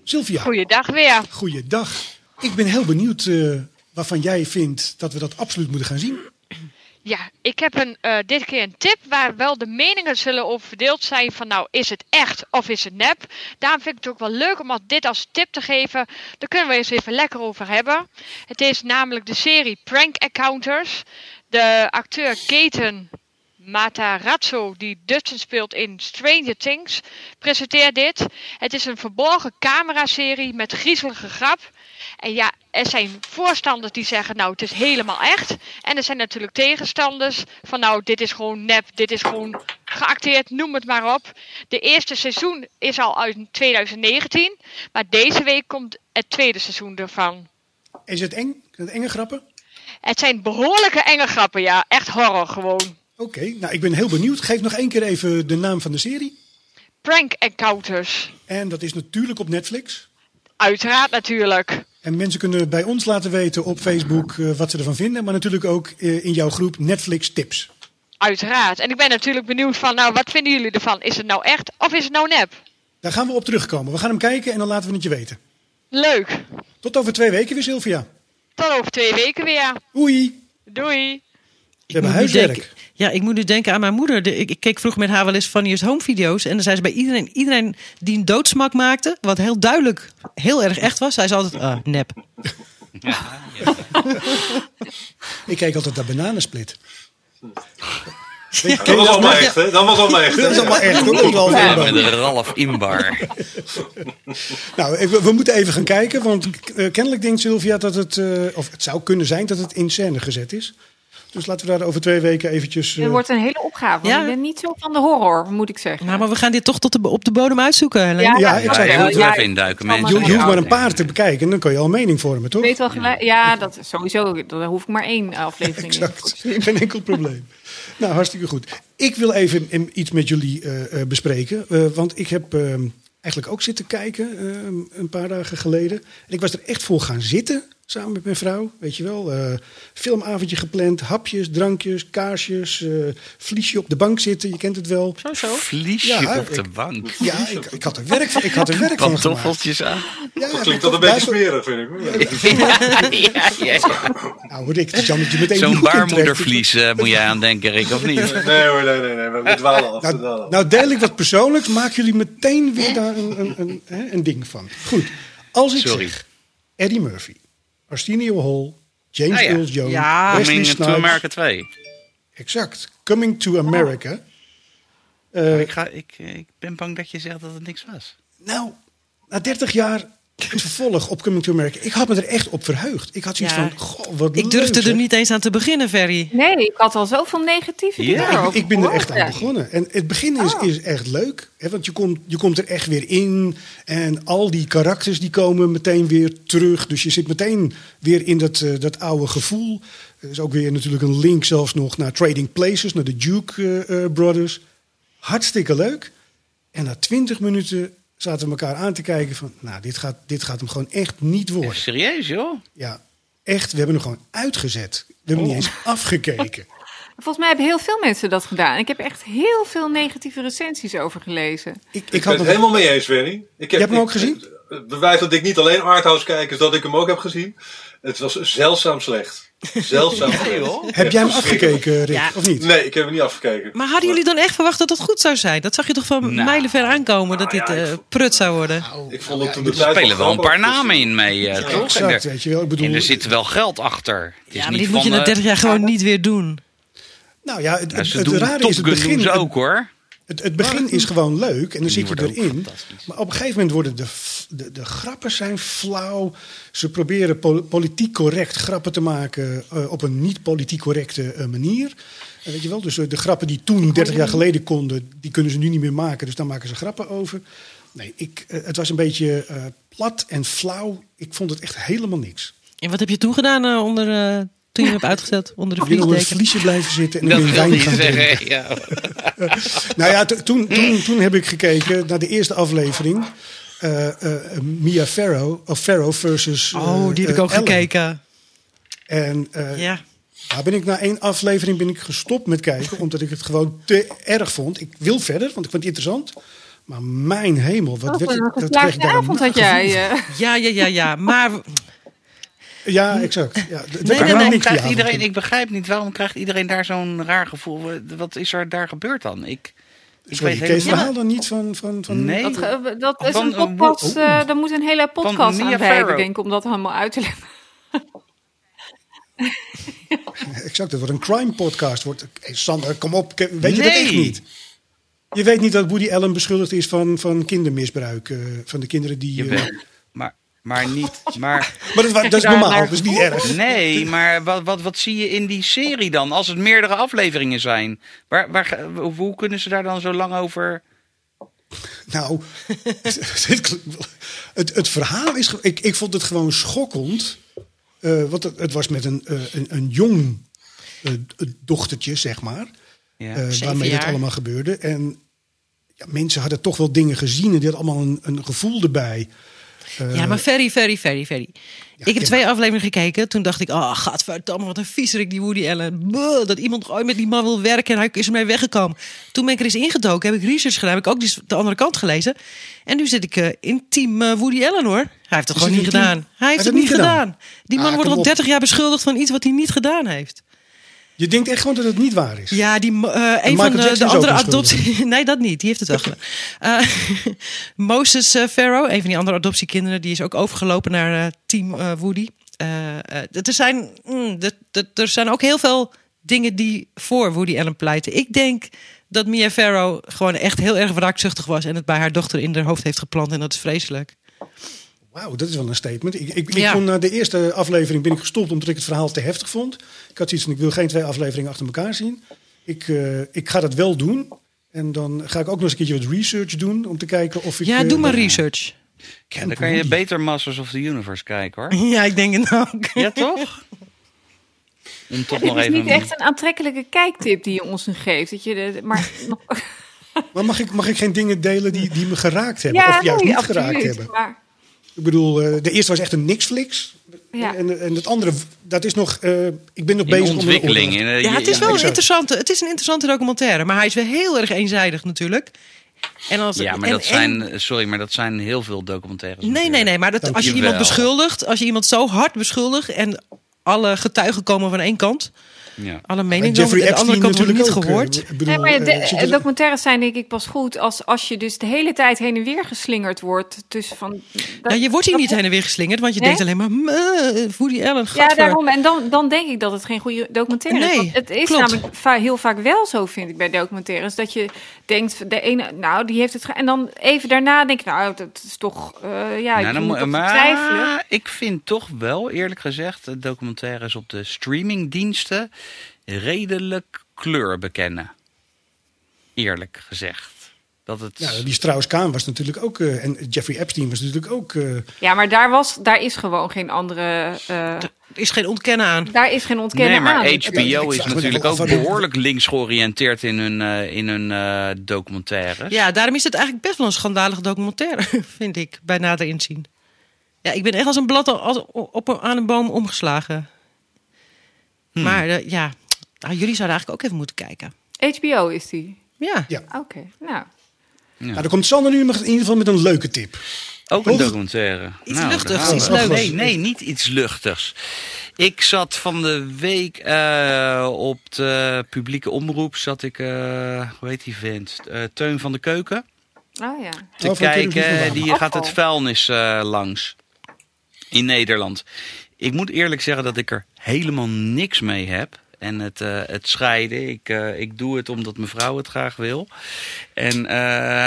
Sylvia, Goeiedag weer. goeiedag. Ik ben heel benieuwd eh, waarvan jij vindt dat we dat absoluut moeten gaan zien. Ja, ik heb een, eh, dit keer een tip waar wel de meningen zullen over verdeeld zijn van nou is het echt of is het nep. Daarom vind ik het ook wel leuk om dit als tip te geven. Daar kunnen we eens even lekker over hebben. Het is namelijk de serie Prank Encounters. De acteur Gaten Matarazzo, die Dustin speelt in Stranger Things, presenteert dit. Het is een verborgen cameraserie met griezelige grap. En ja, er zijn voorstanders die zeggen, nou, het is helemaal echt. En er zijn natuurlijk tegenstanders van, nou, dit is gewoon nep, dit is gewoon geacteerd, noem het maar op. De eerste seizoen is al uit 2019, maar deze week komt het tweede seizoen ervan. Is het eng? Zijn het enge grappen? Het zijn behoorlijke enge grappen, ja, echt horror gewoon. Oké, nou ik ben heel benieuwd. Geef nog één keer even de naam van de serie. Prank Encounters, En dat is natuurlijk op Netflix. uiteraard natuurlijk. En mensen kunnen bij ons laten weten op Facebook eh, wat ze ervan vinden. Maar natuurlijk ook eh, in jouw groep Netflix Tips. Uiteraard. En ik ben natuurlijk benieuwd van, nou, wat vinden jullie ervan? Is het nou echt of is het nou nep? Daar gaan we op terugkomen. We gaan hem kijken en dan laten we het je weten. Leuk. Tot over twee weken weer, Sylvia. Tot over twee weken weer. Oei! Doei. We hebben huiswerk. Ja, ik moet nu denken aan mijn moeder. De- ik, ik keek vroeger met haar wel eens Funniest Home video's. En dan zei ze bij iedereen, iedereen die een doodsmak maakte, wat heel duidelijk heel erg echt was, zei ze altijd, ah, nep. [laughs] Ik kijk altijd naar Bananensplit. Dat was allemaal echt, hè? Dat was allemaal echt, Dat is allemaal echt. hoor. Ja, met de Ralf Inbar. [laughs] Nou, we, we moeten even gaan kijken, want eh, kennelijk denkt Sylvia dat het, eh, of het zou kunnen zijn dat het in scène gezet is. Dus laten we daar over twee weken eventjes... eh, Het wordt een hele opgave. Want Ja. ik ben niet zo van de horror, moet ik zeggen. Nou, maar we gaan dit toch tot de, op de bodem uitzoeken, Helene. Ja, Ja, ik zei- Ja, er Ja, even induiken, zal mensen. je, je hoeft maar een paar te bekijken en dan kan je al een mening vormen, toch? Weet wel gelijk. Ja, dat is sowieso. Dan hoef ik maar één aflevering in Exact. Geen enkel probleem. Nou, hartstikke goed. Ik wil even em, iets met jullie eh, eh, bespreken. eh, want ik heb ehm, eigenlijk ook zitten kijken ehm, een paar dagen geleden. En ik was er echt voor gaan zitten. Samen met mijn vrouw, weet je wel. eh, filmavondje gepland, hapjes, drankjes, kaarsjes, eh vliesje op de bank zitten. Je kent het wel. Zo, zo. Vliesje Ja, op de bank. Ja, ik, ik had er werk van, ik had er werk van. Pantoffeltjes aan. Ja, Dat klinkt dat een beetje smerig, vind ik. ja, ja, ja. Nou, hoor ik, het is jammer dat je meteen Zo'n baarmoedervlies eh, moet jij aan denken, Rick, of niet? Nee hoor, nee, nee, nee. We we dwalen af. dwalen Nou, af. nou, deel ik wat persoonlijks, maken jullie meteen weer daar een, een, een, hè, een ding van. Goed, als ik Sorry. zeg Eddie Murphy, Arsenio Hall, James Ah, ja. Earl Jones, Ja. Wesley Coming to America 2. exact, Coming to America. Eh, ik, ga, ik, ik ben bang dat je zegt dat het niks was. nou, na 30 jaar het vervolg op Coming to America, ik had me er echt op verheugd. Ik had zoiets Ja. van, goh, wat Ik durfde leuk, er niet eens aan te beginnen, Ferry. Nee, ik had al zoveel negatieve Ja, dingen Ik, erover ik ben er echt aan ja. begonnen. En het begin is, Oh. is echt leuk. Hè, want je komt, je komt er echt weer in. En al die karakters die komen meteen weer terug. Dus je zit meteen weer in dat, eh, dat oude gevoel. Er is ook weer natuurlijk een link zelfs nog naar Trading Places. Naar de Duke eh, eh, Brothers. Hartstikke leuk. En na twintig minuten zaten we elkaar aan te kijken van... Nou, dit gaat, dit gaat hem gewoon echt niet worden. serieus, joh? Ja, echt. We hebben hem gewoon uitgezet. We hebben niet eens afgekeken. [laughs] Volgens mij hebben heel veel mensen dat gedaan. Ik heb echt heel veel negatieve recensies over gelezen. Ik, ik, had het het helemaal mee eens, Ferry. Ik heb, Je hebt hem ik- ook gezien? Het bewijs dat ik niet alleen arthouse kijk, is dat ik hem ook heb gezien. Het was zeldzaam slecht. Zeldzaam slecht. Heb jij hem afgekeken, Rick? Ja. Of niet? Nee, ik heb hem niet afgekeken. Maar hadden jullie dan echt verwacht dat het goed zou zijn? Dat zag je toch van Nou. mijlenver aankomen dat Nou dit ja, eh, prut zou worden? Ik vond het toen ja, de Er spelen wel een paar namen in mee, eh, toch? En Exact, er, weet je wel. Ik bedoel, en er zit wel geld achter. Het is Ja, maar niet dit moet je na eh, 30 jaar gewoon niet weer doen. nou ja, het, het, ze het doen rare is het begin. ook, hoor. Het, het begin is gewoon leuk en dan zit je erin. Maar op een gegeven moment worden de, de, de grappen zijn flauw. Ze proberen pol- politiek correct grappen te maken eh, op een niet politiek correcte eh, manier. Eh, weet je wel? Dus de grappen die toen 30 jaar geleden konden, die kunnen ze nu niet meer maken. Dus daar maken ze grappen over. Nee, ik, het was een beetje eh, plat en flauw. Ik vond het echt helemaal niks. En wat heb je toen gedaan onder, eh, toen je hem hebt uitgezet onder de Ik ben onder het vliesdeken? vliesje blijven zitten en Dat wijn je gaan zeggen. Ja. [laughs] Nou ja, to- toen, toen, toen heb ik gekeken naar de eerste aflevering. eh, eh, Mia Farrow, of Farrow versus. Oh, die heb ik eh, ook Ellen. gekeken. En eh Ja. daar ben ik na één aflevering ben ik gestopt met kijken, omdat ik het gewoon te erg vond. Ik wil verder, want ik vond het interessant. Maar mijn hemel, wat Wat werd een ik, dat kreeg geslaagde ik daar een avond had jij. eh. Ja, ja, ja, ja. Maar Ja, exact. Ja, nee, nee, nee, niet Krijgt die iedereen, ik begrijp niet, waarom krijgt iedereen daar zo'n raar gevoel? Wat is er daar gebeurd dan? Ik, ik Sorry, weet het verhaal dan niet van... van, van Nee. Dat, ge- dat is Van, een podcast. eh daar moet een hele podcast aan wijden, denk ik, om dat helemaal uit te leggen. [laughs] Exact, het wordt een crime podcast. Wordt, hey Sander, kom op, weet je dat echt niet? Je weet niet dat Woody Allen beschuldigd is van, van kindermisbruik. eh, van de kinderen die... eh. Maar, maar niet. Maar, [laughs] maar dat, dat is normaal, dat is niet erg. nee, maar wat, wat, wat zie je in die serie dan? Als het meerdere afleveringen zijn. Waar, waar, hoe kunnen ze daar dan zo lang over. Nou, het, het, het verhaal is... Ik, ik vond het gewoon schokkend. eh, want het, het was met een, eh, een, een jong eh, dochtertje, zeg maar. Ja. waarmee dat jaar. allemaal gebeurde. En ja, mensen hadden toch wel dingen gezien en die hadden allemaal een, een gevoel erbij. Eh, Ja, maar very, very, very, very. ik heb twee afleveringen gekeken. Toen dacht ik, oh, gadverdamme, wat een viezerik die Woody Allen. Buh, dat iemand ooit met die man wil werken en hij is ermee weggekomen. Toen ben ik er eens ingedoken, heb ik research gedaan, heb ik ook de andere kant gelezen. En nu zit ik eh, in team eh, Woody Allen, hoor. Hij heeft het Is gewoon niet gedaan. Hij heeft heeft het niet gedaan. gedaan? Die man Ah, wordt al op. 30 jaar beschuldigd van iets wat hij niet gedaan heeft. Je denkt echt gewoon dat het niet waar is. Ja, die, eh, een van de, Jackson de andere adoptie... [laughs] Nee, dat niet. Die heeft het wel gedaan. Eh, [laughs] Moses eh, Farrow, een van die andere adoptiekinderen... die is ook overgelopen naar eh, Team eh, Woody. Eh, eh, er, zijn, mm, er zijn ook heel veel dingen die voor Woody Allen pleiten. Ik denk dat Mia Farrow gewoon echt heel erg wraakzuchtig was... en het bij haar dochter in haar hoofd heeft geplant. En dat is vreselijk. Wauw, dat is wel een statement. Ik, ik, ik Ja. kon na de eerste aflevering ben ik gestopt omdat ik het verhaal te heftig vond. Ik had zoiets van, ik wil geen twee afleveringen achter elkaar zien. Ik, eh, ik ga dat wel doen. En dan ga ik ook nog eens een keertje wat research doen om te kijken of ik... Ja, eh, doe maar research. Ja, dan kan je beter Masters of the Universe kijken hoor. Ja, ik denk het ook. Ja, toch? Om toch Dit nog is even... niet echt een aantrekkelijke kijktip die je ons nu geeft. Dat je de, [laughs] maar mag ik, mag ik geen dingen delen die, die me geraakt hebben? ja, of juist nee, niet geraakt absoluut. hebben? Maar, Ik bedoel, eh, de eerste was echt een niksflix. ja. En, en het andere, dat is nog... eh, ik ben nog in bezig om... ontwikkeling. om- Ja, het is wel een interessante, het is een interessante documentaire, maar hij is wel heel erg eenzijdig natuurlijk. En als, Ja, maar en- dat en- zijn, sorry, maar dat zijn heel veel documentaires. Nee, nee, nee, maar dat, als je je iemand beschuldigt, als je iemand zo hard beschuldigt en alle getuigen komen van één kant, Ja. alle En meningen Jeffrey aan de andere Epstein kant wordt natuurlijk niet ook. gehoord. eh, ik bedoel, Nee, maar de, eh, er- documentaires zijn denk ik pas goed als, als je dus de hele tijd heen en weer geslingerd wordt tussen van... dat- Ja, je wordt hier niet heen en weer geslingerd, want je Nee? denkt alleen maar, "Meh, Woody Allen, Ja, gadver." daarom. En dan, dan denk ik dat het geen goede documentaire is. Nee, Want het is klopt. namelijk va- heel vaak wel zo, vind ik, bij documentaires. Dat je denkt, de ene, nou, die heeft het... ge- En dan even daarna denk ik, nou, dat is toch... eh, ja, ik Nou, dan moet maar twijfelen. ik vind toch wel, eerlijk gezegd, de documentaires op de streamingdiensten redelijk kleur bekennen. Eerlijk gezegd. Dat het... Ja, die Strauss-Kaan was natuurlijk ook... eh, en Jeffrey Epstein was natuurlijk ook... eh, Ja, maar daar, was, daar is gewoon geen andere... eh, Er is geen ontkennen aan. daar is geen ontkennen Nee, maar aan. HBO is natuurlijk ook behoorlijk links georiënteerd in hun, eh, in hun eh, documentaires. Ja, daarom is het eigenlijk best wel een schandalige documentaire, [laughs] vind ik, bij nader inzien. Ja, ik ben echt als een blad op, een- aan een boom omgeslagen. Hmm. Maar eh, ja, nou, jullie zouden eigenlijk ook even moeten kijken. HBO is die. Ja, ja. Oké, nou. Nou, dan komt Sander nu in ieder geval met een leuke tip. Ook een documentaire. Iets Nou, luchtigs, iets we. leuks. Nee, nee, niet iets luchtigs. Ik zat van de week eh, op de publieke omroep, zat ik, eh, hoe heet die vent? Eh, Teun van de Keuken. Oh ja. Te Oh, kijken, die gaat het Afval. vuilnis eh, langs. In Nederland. Ik moet eerlijk zeggen dat ik er helemaal niks mee heb. En het, eh, het scheiden, ik, eh, ik doe het omdat mijn vrouw het graag wil. En eh,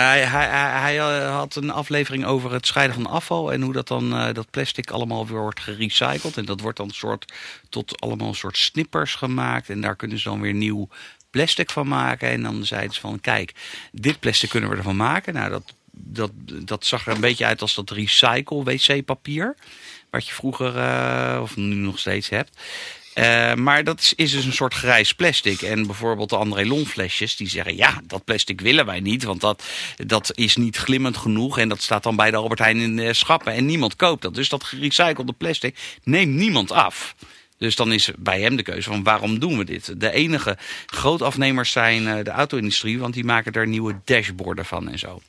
hij, hij, hij, had een aflevering over het scheiden van afval. En hoe dat dan dat plastic allemaal weer wordt gerecycled. En dat wordt dan soort, tot allemaal soort snippers gemaakt. En daar kunnen ze dan weer nieuw plastic van maken. En dan zeiden ze van, kijk, dit plastic kunnen we ervan maken. Nou, dat, dat, dat zag er een beetje uit als dat recycle wc-papier. Wat je vroeger, eh, of nu nog steeds hebt. Eh, maar dat is, is dus een soort grijs plastic. En bijvoorbeeld de André Lon flesjes, die zeggen... ja, dat plastic willen wij niet, want dat, dat is niet glimmend genoeg... en dat staat dan bij de Albert Heijn in de schappen en niemand koopt dat. Dus dat gerecyclede plastic neemt niemand af. Dus dan is bij hem de keuze van waarom doen we dit? De enige grootafnemers zijn eh, de auto-industrie... want die maken daar nieuwe dashboarden van en zo.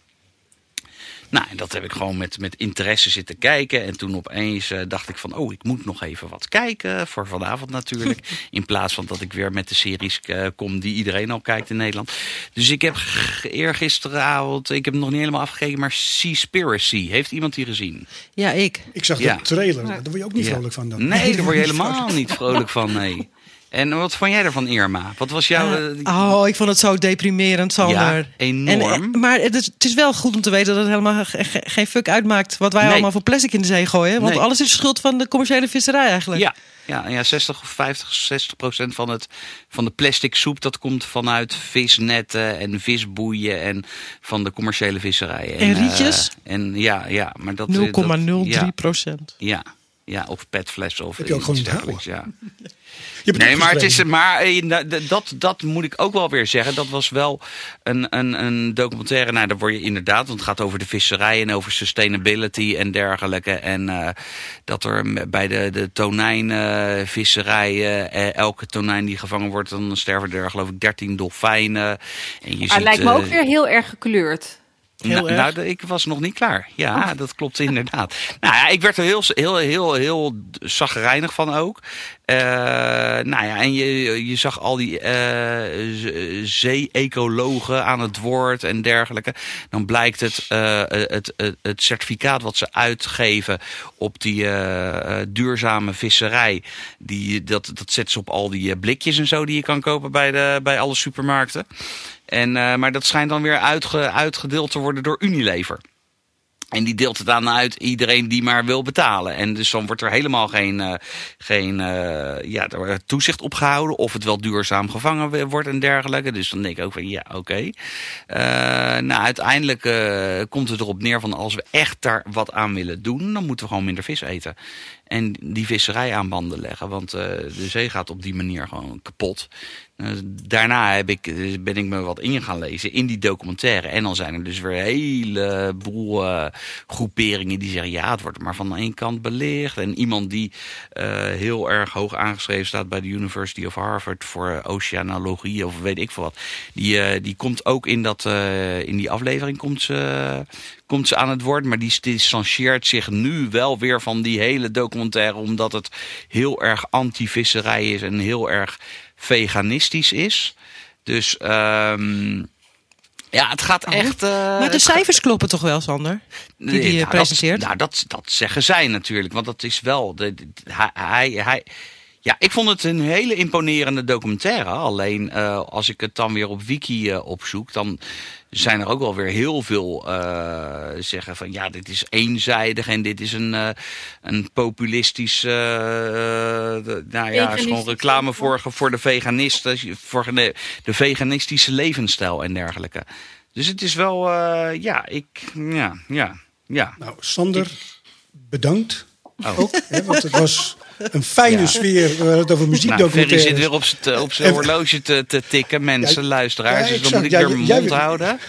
Nou, en dat heb ik gewoon met, met interesse zitten kijken. En toen opeens eh, dacht ik van, oh, ik moet nog even wat kijken. Voor vanavond natuurlijk. [laughs] In plaats van dat ik weer met de series eh, kom die iedereen al kijkt in Nederland. Dus ik heb eergisteravond, ik heb hem nog niet helemaal afgekeken, maar Seaspiracy. Heeft iemand die gezien? ja ik. Ik zag Ja. de trailer. Daar word je ook niet Ja. vrolijk van dan. Nee, daar word je [laughs] helemaal niet vrolijk van, nee. En wat vond jij ervan, Irma? Wat was jouw... eh, Oh, ik vond het zo deprimerend, Sander. Ja, enorm. En, eh, maar het is, het is wel goed om te weten dat het helemaal ge- ge- geen fuck uitmaakt... wat wij Nee. allemaal voor plastic in de zee gooien. Want Nee. alles is schuld van de commerciële visserij eigenlijk. Ja, ja, ja 60 of 50, 60 procent van, het, van de plastic soep... dat komt vanuit visnetten en visboeien en van de commerciële visserij. En eh, rietjes? en ja, ja, maar dat... 0,03 dat- ja, procent. ja, ja, of petflessen of Heb je ook gewoon dergelijks, ja. [laughs] Nee, maar, het is, maar eh, dat, dat moet ik ook wel weer zeggen. Dat was wel een, een, een documentaire. Nou, daar word je inderdaad, want het gaat over de visserij en over sustainability en dergelijke. En eh, dat er bij de, de tonijnvisserij, eh, elke tonijn die gevangen wordt, dan sterven er geloof ik 13 dolfijnen. En je ziet, lijkt me ook weer heel erg gekleurd. Heel nou, erg. nou, ik was nog niet klaar. Ja, dat klopt inderdaad. Nou ja, ik werd er heel, heel, heel, heel zagrijnig van ook. Eh, nou ja, en je, je zag al die z- zee-ecologen aan het woord en dergelijke. Dan blijkt het, eh, het, het, het certificaat wat ze uitgeven op die duurzame visserij. Die, dat, dat zetten ze op al die blikjes en zo die je kan kopen bij, de, bij alle supermarkten. En, eh, maar dat schijnt dan weer uitge, uitgedeeld te worden door Unilever. En die deelt het aan uit iedereen die maar wil betalen. En dus dan wordt er helemaal geen, eh, geen eh, ja, toezicht op gehouden. Of het wel duurzaam gevangen wordt en dergelijke. Dus dan denk ik ook van ja, oké. Nou, uiteindelijk komt het erop neer van als we echt daar wat aan willen doen. Dan moeten we gewoon minder vis eten. En die visserij aan banden leggen. Want de zee gaat op die manier gewoon kapot. Eh, daarna heb ik, eh, ben ik me wat in gaan lezen in die documentaire. En dan zijn er dus weer een heleboel eh, groeperingen die zeggen... ja, het wordt maar van één kant belicht. En iemand die eh, heel erg hoog aangeschreven staat bij de University of Harvard... voor oceanologie of weet ik veel wat. Die, die komt ook in, dat, in die aflevering komt ze, komt ze aan het woord. Maar die distancieert zich nu wel weer van die hele documentaire... omdat het heel erg anti-visserij is en heel erg veganistisch is. Dus ehm, ja, het gaat echt... eh, maar de gaat- cijfers kloppen toch wel, Sander? Die die je nou, presenteert? Dat, nou, dat, dat zeggen zij natuurlijk. Want dat is wel... De, de- hij, hij, hij- ja, ik vond het een hele imponerende documentaire. Alleen eh, als ik het dan weer op Wiki eh, opzoek... dan zijn er ook wel weer heel veel eh, zeggen van... ja, dit is eenzijdig en dit is een, eh, een populistisch... de- nou ja, is gewoon Veganistisch reclame voor, voor de veganisten... voor de, de veganistische levensstijl en dergelijke. Dus het is wel... eh, ja, ik... Ja, ja, ja. Nou, Sander, bedankt. Oh. Ook, hè, want het was een fijne Ja. sfeer. We hadden het over Nou, Ferry zit weer op zijn op zijn horloge te, te tikken, mensen, Ja, luisteraars. ja, dus dan moet ik weer mond houden.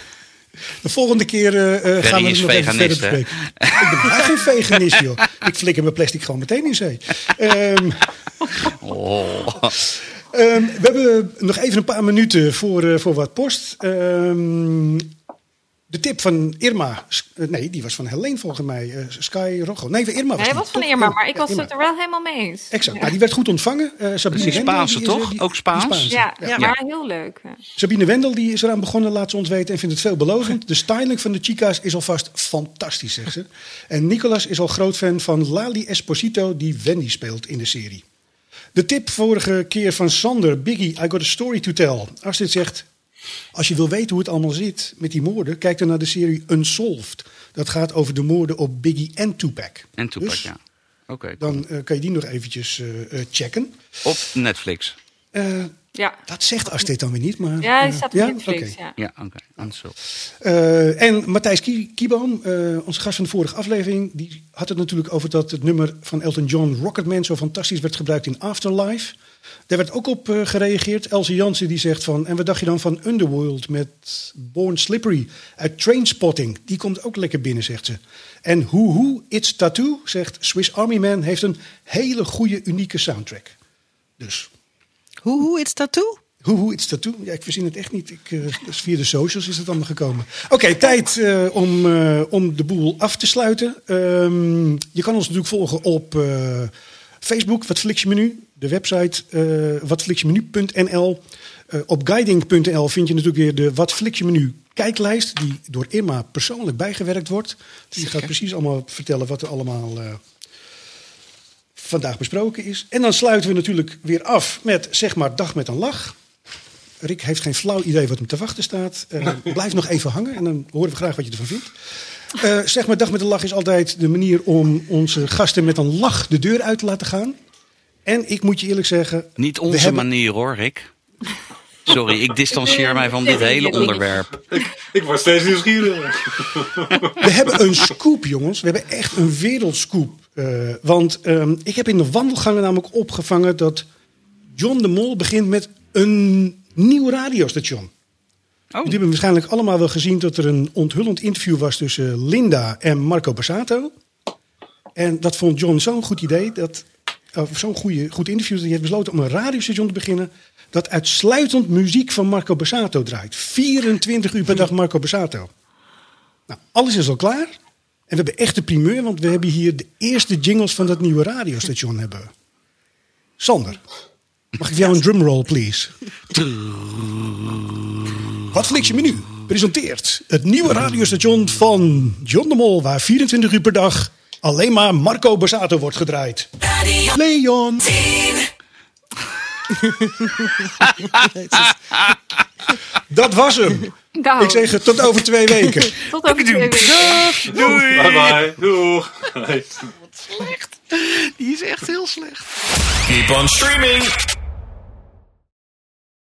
De volgende keer eh, eh, gaan we het nog even verder bespreken. Ik ben geen veganist, joh. Ik flikker mijn plastic gewoon meteen in zee. Ehm, Oh. ehm, we hebben nog even een paar minuten voor, eh, voor wat post. Ehm, de tip van Irma. Eh, Nee, die was van Helene volgens mij. Eh, Sky Rocco. Nee, van Irma was die, wat van toch? Irma, maar ik was Irma. het er wel helemaal mee eens. Exact. Ja. Nou, die werd goed ontvangen. Eh, Sabine Wendel, Spaanse, die is er- toch? die- Ook Spaans? Spaanse. Ja, Ja. maar heel leuk. Sabine Wendel die is eraan begonnen, laat ze ons weten, en vindt het veelbelovend. De styling van de chica's is alvast fantastisch, zegt ze. En Nicolas is al groot fan van Lali Esposito, die Wendy speelt in de serie. De tip vorige keer van Sander, Biggie, I got a story to tell. Astrid zegt, als je wil weten hoe het allemaal zit met die moorden, kijk dan naar de serie Unsolved. Dat gaat over de moorden op Biggie en Tupac. En Tupac, Dus ja. Oké, Dan eh, kan je die nog eventjes eh, eh, checken. op Netflix. Eh, Ja, dat zegt Astrid dan weer niet, maar... ja die staat op ja? Netflix. Oké. Ja. Ja, oké. En. Eh, Matthijs Kie- Kieboom, eh, onze gast van de vorige aflevering, die had het natuurlijk over dat het nummer van Elton John, Rocketman, zo fantastisch werd gebruikt in Afterlife. Daar werd ook op eh, gereageerd. Elsie Jansen die zegt van, en wat dacht je dan van Underworld met Born Slippery uit Trainspotting? Die komt ook lekker binnen, zegt ze. En Who Who, It's Tattoo, zegt Swiss Army Man, heeft een hele goede, unieke soundtrack. Dus Hoe, hoe, it's tattoo? hoe, hoe iets dat doen? Ja, ik verzin het echt niet. Ik, eh, dus via de socials is het allemaal gekomen. Oké, tijd eh, om, om de boel af te sluiten. Ehm, je kan ons natuurlijk volgen op Facebook, Wat Flix je Menu. De website watflixjemenu.nl. Eh, op guiding.nl vind je natuurlijk weer de Wat Flix je Menu kijklijst. Die door Irma persoonlijk bijgewerkt wordt. Die gaat precies allemaal vertellen wat er allemaal... eh, vandaag besproken is. En dan sluiten we natuurlijk weer af met zeg maar dag met een lach. Rick heeft geen flauw idee wat hem te wachten staat. [laughs] Blijf nog even hangen en dan horen we graag wat je ervan vindt. Zeg maar dag met een lach is altijd de manier om onze gasten met een lach de deur uit te laten gaan. En ik moet je eerlijk zeggen... Niet onze hebben- manier hoor, Rick. Sorry, ik distancieer mij van dit [laughs] hele onderwerp. Ik word steeds nieuwsgierig. [laughs] We hebben een scoop, jongens. We hebben echt een wereldscoop. Eh, want ehm, ik heb in de wandelgangen namelijk opgevangen dat John de Mol begint met een nieuw radiostation. Oh, Jullie hebben waarschijnlijk allemaal wel gezien dat er een onthullend interview was tussen Linda en Marco Bassato. En dat vond John zo'n goed idee, dat, zo'n goede, goed interview, dat hij heeft besloten om een radiostation te beginnen dat uitsluitend muziek van Marco Bassato draait. 24 uur per dag Marco Bassato. Nou, alles is al klaar. En we hebben echt de primeur, want we hebben hier de eerste jingles van dat nieuwe radiostation hebben. Sander, mag ik jou een drumroll, please? Wat Flix je menu presenteert het nieuwe radiostation van John de Mol, waar 24 uur per dag alleen maar Marco Bazzato wordt gedraaid. Leon. [laughs] Dat was hem. Nou, Ik zeg het tot over twee weken. [laughs] tot over twee weken. Doei! Bye bye. Doeg. Hey. Die is echt heel slecht. Keep on streaming.